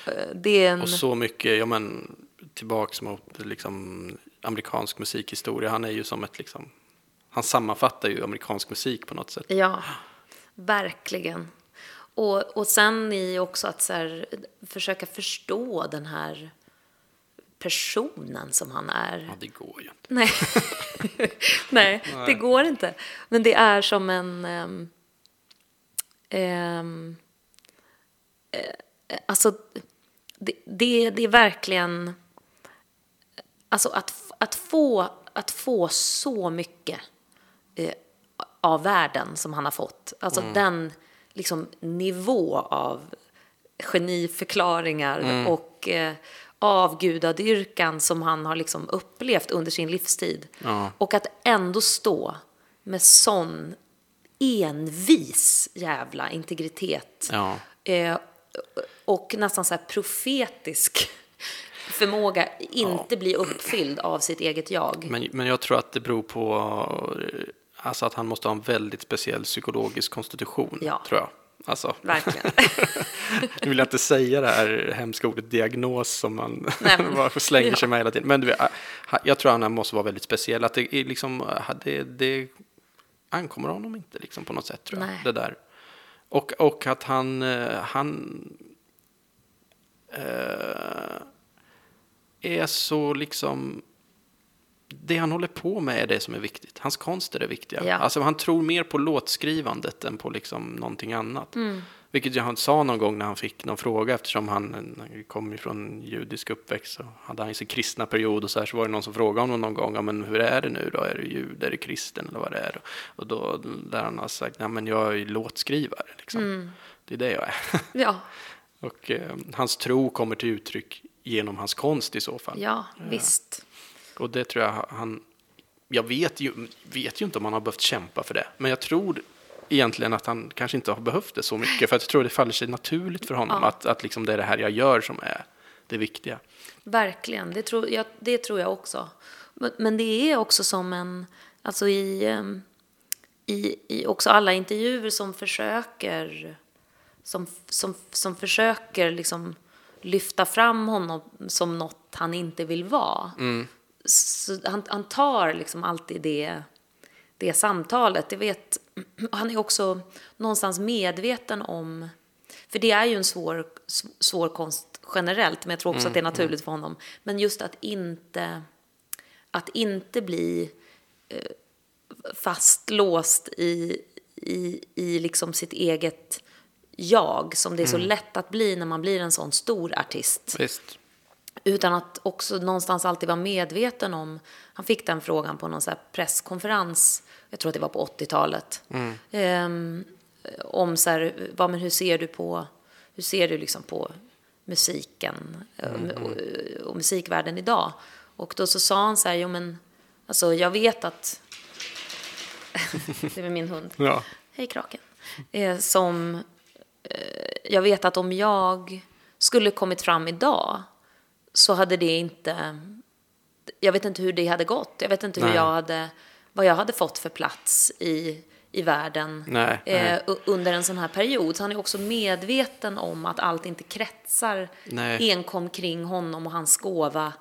ja. Det är en, Och så mycket, ja men tillbaks mot liksom amerikansk musikhistoria. Han är ju som ett liksom, han sammanfattar ju amerikansk musik på något sätt. Ja, verkligen. Och, och sen i också att så här, försöka förstå den här personen som han är. Ja, det går ju inte. Nej. Nej, det går inte. Men det är som en... ehm, ehm, eh, alltså, det, det, det är verkligen... Alltså att, att, få, att få så mycket eh, av världen som han har fått. Alltså den liksom, nivå av geniförklaringar och eh, avgudadyrkan som han har liksom upplevt under sin livstid. Ja. Och att ändå stå med sån envis jävla integritet. Ja. Eh, och nästan så här profetisk förmåga inte bli uppfylld av sitt eget jag. Men, men jag tror att det beror på alltså att han måste ha en väldigt speciell psykologisk konstitution. Ja. Tror jag. Alltså, Verkligen. nu vill jag inte säga det här hemska ordet diagnos som man bara slänger ja. sig med hela tiden. Men du vet, ha- jag tror att han måste vara väldigt speciell. Att det, är liksom, det, det ankommer honom inte liksom på något sätt tror jag. Nej. Det där. Och, och att han, eh, han eh, är så liksom det han håller på med är det som är viktigt. Hans konst är det viktiga. Ja. Alltså han tror mer på låtskrivandet än på liksom någonting annat. Mm. Vilket jag han sa någon gång när han fick någon fråga eftersom han han kom ifrån judisk uppväxt så hade han sin kristna period och så här så var det någon som frågade honom någon gång, ja, men hur är det nu då? Är du jude, är du kristen eller vad det är? Och då där han har sagt, nej men jag är låtskrivare liksom. Mm. Det är det jag är. Ja, och eh, hans tro kommer till uttryck genom hans konst i så fall. ja visst. Och det tror jag han... Jag vet ju, vet ju inte om han har behövt kämpa för det. Men jag tror egentligen att han kanske inte har behövt det så mycket. För jag tror det faller sig naturligt för honom. Ja. Att, att liksom det är det här jag gör som är det viktiga. Verkligen, det tror jag, det tror jag också. Men, men det är också som en, alltså i, ehm, i, i också alla intervjuer som försöker, som, som, som försöker liksom lyfta fram honom som något han inte vill vara. Så han, han tar liksom alltid det, det samtalet. Jag vet, han är också någonstans medveten om, för det är ju en svår, svår konst generellt, men jag tror också att det är naturligt för honom. Men just att inte, att inte bli eh, fastlåst i, i, i liksom sitt eget jag, som det är så lätt att bli när man blir en sån stor artist. Visst. Utan att också någonstans alltid vara medveten om, han fick den frågan på någon så presskonferens, jag tror att det var på 80-talet, ehm, om så här, vad, men hur ser du på, hur ser du liksom på musiken eh, och, och musikvärlden idag? Och då så sa han så här, jo men, alltså jag vet att, det är min hund, Ja. Hej Kraken. Eh, som, jag vet att om jag skulle kommit fram idag så hade det inte, jag vet inte hur det hade gått. Jag vet inte hur jag hade, vad jag hade fått för plats i, i världen Nej, eh, nej. under en sån här period. Så han är också medveten om att allt inte kretsar enkom kring honom och hans gåva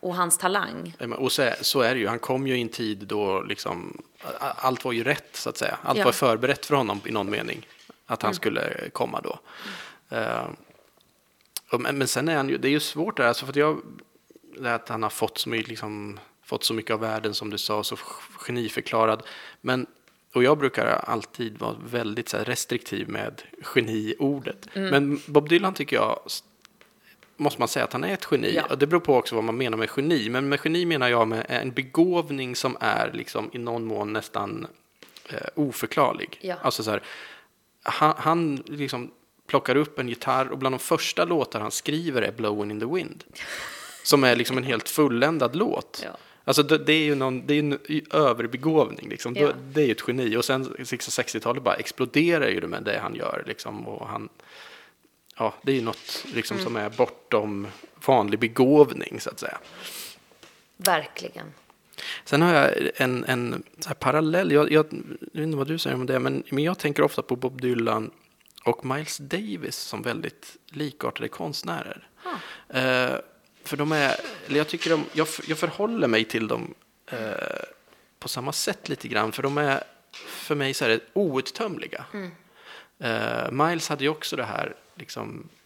och hans talang. Och så är, så är det ju. Han kom ju i en tid då liksom, allt var ju rätt, så att säga. Allt Ja. var förberett för honom i någon mening. Att han skulle komma då. Och, men, men sen är han ju, det är ju svårt det här, alltså för att jag, det att han har fått så mycket, liksom, fått så mycket av världen som du sa, så geniförklarad. Men, och jag brukar alltid vara väldigt så här, restriktiv med geniordet. Men Bob Dylan tycker jag måste man säga att han är ett geni. Ja. Och det beror på också vad man menar med geni. Men med geni menar jag med en begåvning som är liksom i någon mån nästan eh, oförklarlig. Ja. Alltså så här, han, han liksom plockar upp en gitarr och bland de första låtar han skriver är Blowing in the Wind. Som är liksom en helt fulländad låt. Ja. Alltså det, det är ju någon, det är en överbegåvning liksom. Ja. Det är ju ett geni. Och sen 60-talet bara exploderar ju det med det han gör liksom. Och han, ja, det är ju något liksom Mm. som är bortom vanlig begåvning så att säga. Verkligen. Sen har jag en, en parallell, jag, jag, jag vet inte vad du säger om det, men, men jag tänker ofta på Bob Dylan och Miles Davis som väldigt likartade konstnärer. Eh, för de är, eller jag tycker de, jag, jag förhåller mig till dem eh, på samma sätt lite grann, för de är för mig så här outtömliga. Eh, Miles hade ju också det här, liksom, ah,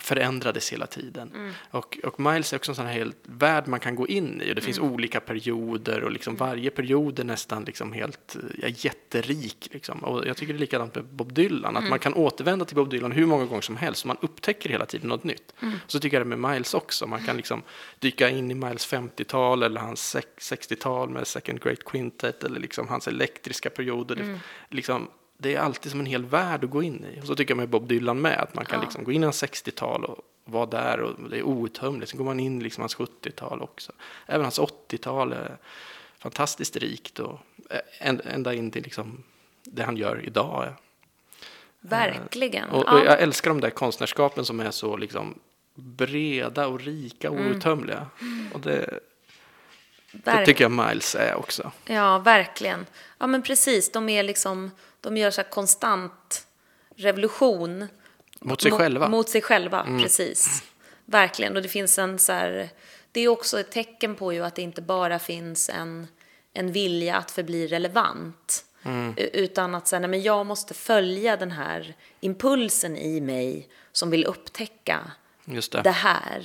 förändrades hela tiden. Och, och Miles är också en sån här hel värld man kan gå in i och det finns olika perioder och liksom varje period är nästan liksom helt ja, jätterik. Liksom. Och jag tycker det är likadant med Bob Dylan, att man kan återvända till Bob Dylan hur många gånger som helst och man upptäcker hela tiden något nytt. Så tycker jag det med Miles också, man kan liksom dyka in i Miles 50-tal eller hans sex- 60-tal med Second Great Quintet eller liksom hans elektriska perioder. Det, liksom, det är alltid som en hel värld att gå in i. Och så tycker jag med Bob Dylan med, att man kan liksom gå in i hans 60-tal och vara där och det är outtömligt. Sen går man in i liksom hans 70-tal också. Även hans 80-tal är fantastiskt rikt och ända in till liksom det han gör idag. Verkligen. Och, och ja. jag älskar de där konstnärskapen som är så liksom breda och rika och outtömliga. Och det, det verk- tycker jag Miles är också. Ja, verkligen. Ja, men precis. De är liksom, de gör så konstant revolution. Mot sig Mo- själva. Mot sig själva, precis. Verkligen. Och det finns en så här, det är också ett tecken på ju att det inte bara finns en, en vilja att förbli relevant. U- Utan att säga, nej men jag måste följa den här impulsen i mig som vill upptäcka Just det. det här.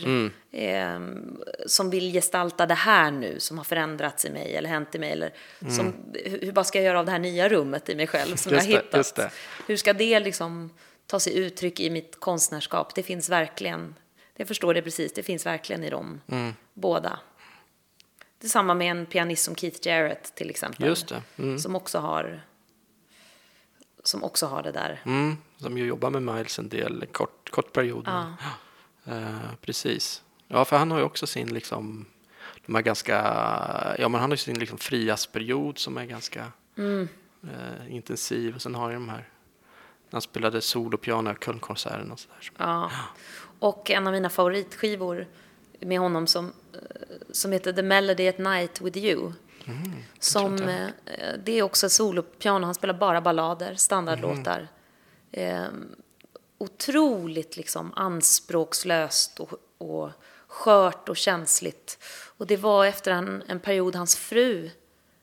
Ehm, som vill gestalta det här nu som har förändrats i mig eller hänt i mig. Eller som, hur, bara ska jag göra av det här nya rummet i mig själv som Just jag har hittat? det. Hur ska det liksom ta sig uttryck i mitt konstnärskap? Det finns verkligen, jag förstår det precis, det finns verkligen i dem Mm. båda. Det är samma med en pianist som Keith Jarrett till exempel. Just det. Mm. Som också har som också har det där. Mm, som ju jobbar med Miles en del, kort, kort period. Ja. Eh, precis. Ja, för han har ju också sin liksom, de här ganska, ja men han har ju sin liksom friasperiod som är ganska Mm. eh, intensiv. Och sen har jag de här, han spelade solopiano i Kölnkonserten och sådär. Ja. Och en av mina favoritskivor med honom som, eh, som heter The Melody at Night with You. som, eh, det är också solopiano, han spelar bara ballader, standardlåtar. Eh, otroligt liksom anspråkslöst och, och skört och känsligt. Och det var efter en, en period hans fru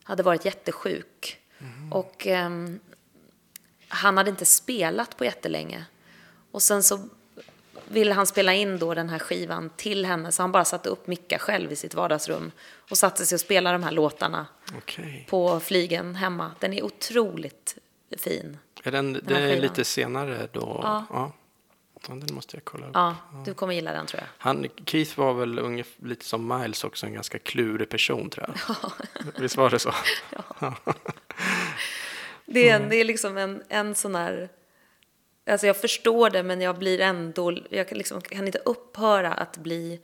hade varit jättesjuk. Och ehm, han hade inte spelat på jättelänge. Och sen så ville han spela in då den här skivan till henne så han bara satte upp mickar själv i sitt vardagsrum och satte sig och spelade de här låtarna Okej. på flygen hemma. Den är otroligt fin. Är den, här det är lite senare då? Ja. ja. Ja, Den måste jag kolla upp. Ja, du kommer gilla den tror jag. Han, Keith var väl ungefär, lite som Miles också, en ganska klurig person tror jag. Visst var det så? Det är, det är liksom en, en sån här... Alltså jag förstår det men jag blir ändå... Jag kan, liksom, kan inte upphöra att bli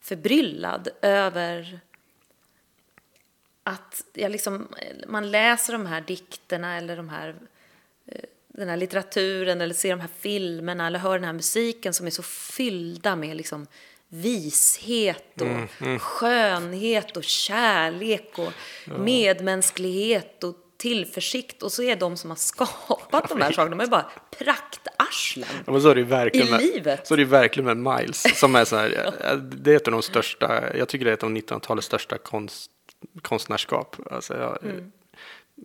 förbryllad över att jag liksom, man läser de här dikterna eller de här, den här litteraturen eller ser de här filmerna eller hör den här musiken som är så fyllda med liksom vishet och skönhet och kärlek och medmänsklighet och ts och så är de som har skapat de här sakerna, de är bara praktarslen. Ja, men så är det verkligen I med, livet. Så är det verkligen med Miles. Som är så här, eh, det är ett av de största, jag tycker det är ett av 1900-talets största konst, konstnärskap. Alltså jag Mm.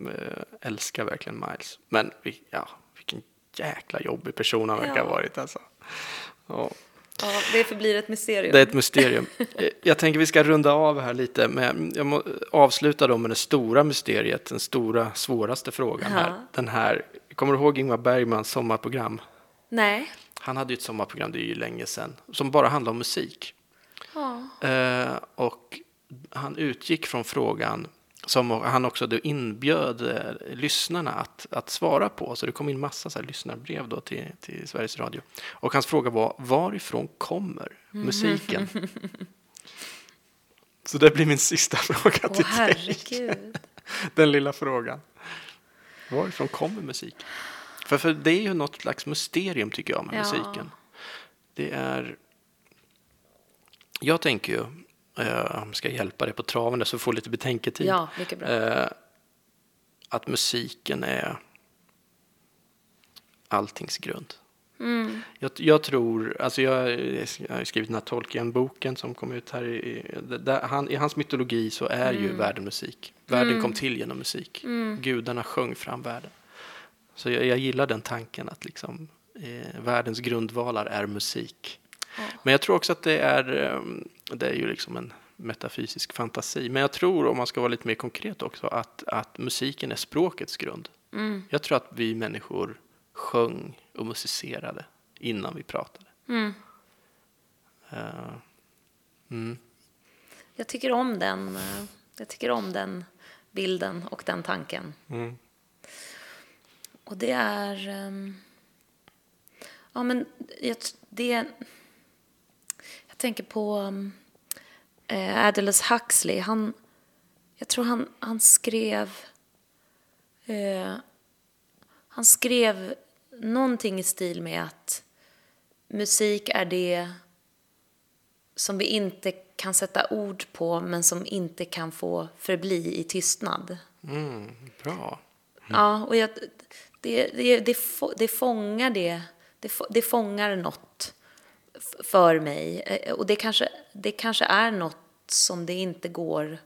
eh, älskar verkligen Miles. Men ja, jäkla jobbig person han verkar ha Ja. varit. Alltså. Ja. Ja, det förblir ett mysterium. Det är ett mysterium. Jag tänker vi ska runda av här lite. Med, jag må, avsluta då med det stora mysteriet, den stora, svåraste frågan här. Ja. Den här, kommer du ihåg Ingmar Bergmans sommarprogram? Nej. Han hade ju ett sommarprogram, det är ju länge sedan, som bara handlade om musik. Ja. Eh, och han utgick från frågan som han också då inbjöd eh, lyssnarna att, att svara på. Så det kom in massa så här lyssnarbrev då till, till Sveriges Radio. Och hans fråga var, varifrån kommer musiken? Så det blir min sista fråga Åh till dig. herregud. Den lilla frågan. Varifrån kommer musik? För, för det är ju något slags mysterium tycker jag med Ja. musiken. Det är... Jag tänker ju, eh, jag ska hjälpa dig på traven där så får lite betänketid. Ja, mycket bra. Eh, att musiken är alltings grund. Mm. Jag, jag tror, alltså jag, jag har skrivit den här Tolkien-boken som kom ut här. I, han, I hans mytologi så är ju världen musik. Världen kom till genom musik. Gudarna sjöng fram världen. Så jag, jag gillar den tanken att liksom, eh, världens grundvalar är musik. Men jag tror också att det är, eh, det är ju liksom en metafysisk fantasi. Men jag tror, om man ska vara lite mer konkret också, att, att musiken är språkets grund. Jag tror att vi människor sjöng och musicerade innan vi pratade. Mm. Eh, mm. Jag tycker om den, eh, jag tycker om den bilden och den tanken. Mm. Och det är... ehm, ja, men det... Tänker på um, eh, Aldous Huxley. Han, jag tror han, han skrev... Eh, han skrev någonting i stil med att musik är det som vi inte kan sätta ord på men som inte kan få förbli i tystnad. Mm, bra. Ja, och jag, det, det, det, det fångar det, det, det fångar något för mig. Eh, Och det kanske, det kanske är något som det inte går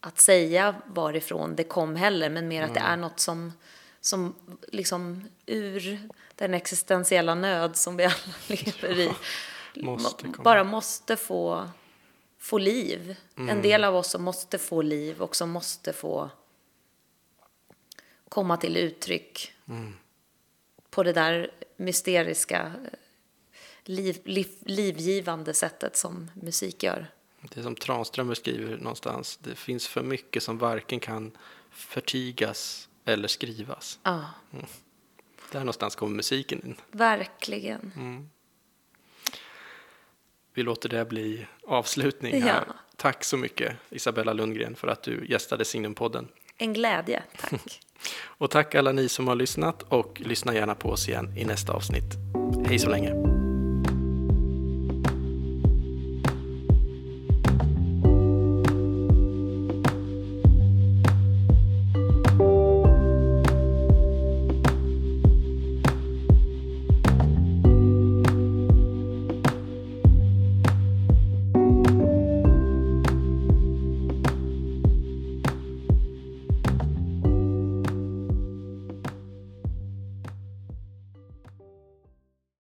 att säga varifrån det kom heller, men mer att det är något som, som liksom ur den existentiella nöd som vi alla lever i, måste bara måste få, få liv. En del av oss som måste få liv och som måste få komma till uttryck på det där mysteriska, eh, liv, liv, livgivande sättet som musik gör. Det är som Tranströmer skriver någonstans. Det finns för mycket som varken kan förtigas eller skrivas. Ja, Där någonstans kommer musiken in. verkligen. Vi låter det bli avslutning här. Ja. Tack så mycket Isabella Lundgren för att du gästade Signumpodden. En glädje, tack. Och tack alla ni som har lyssnat och lyssna gärna på oss igen i nästa avsnitt. Hej så länge!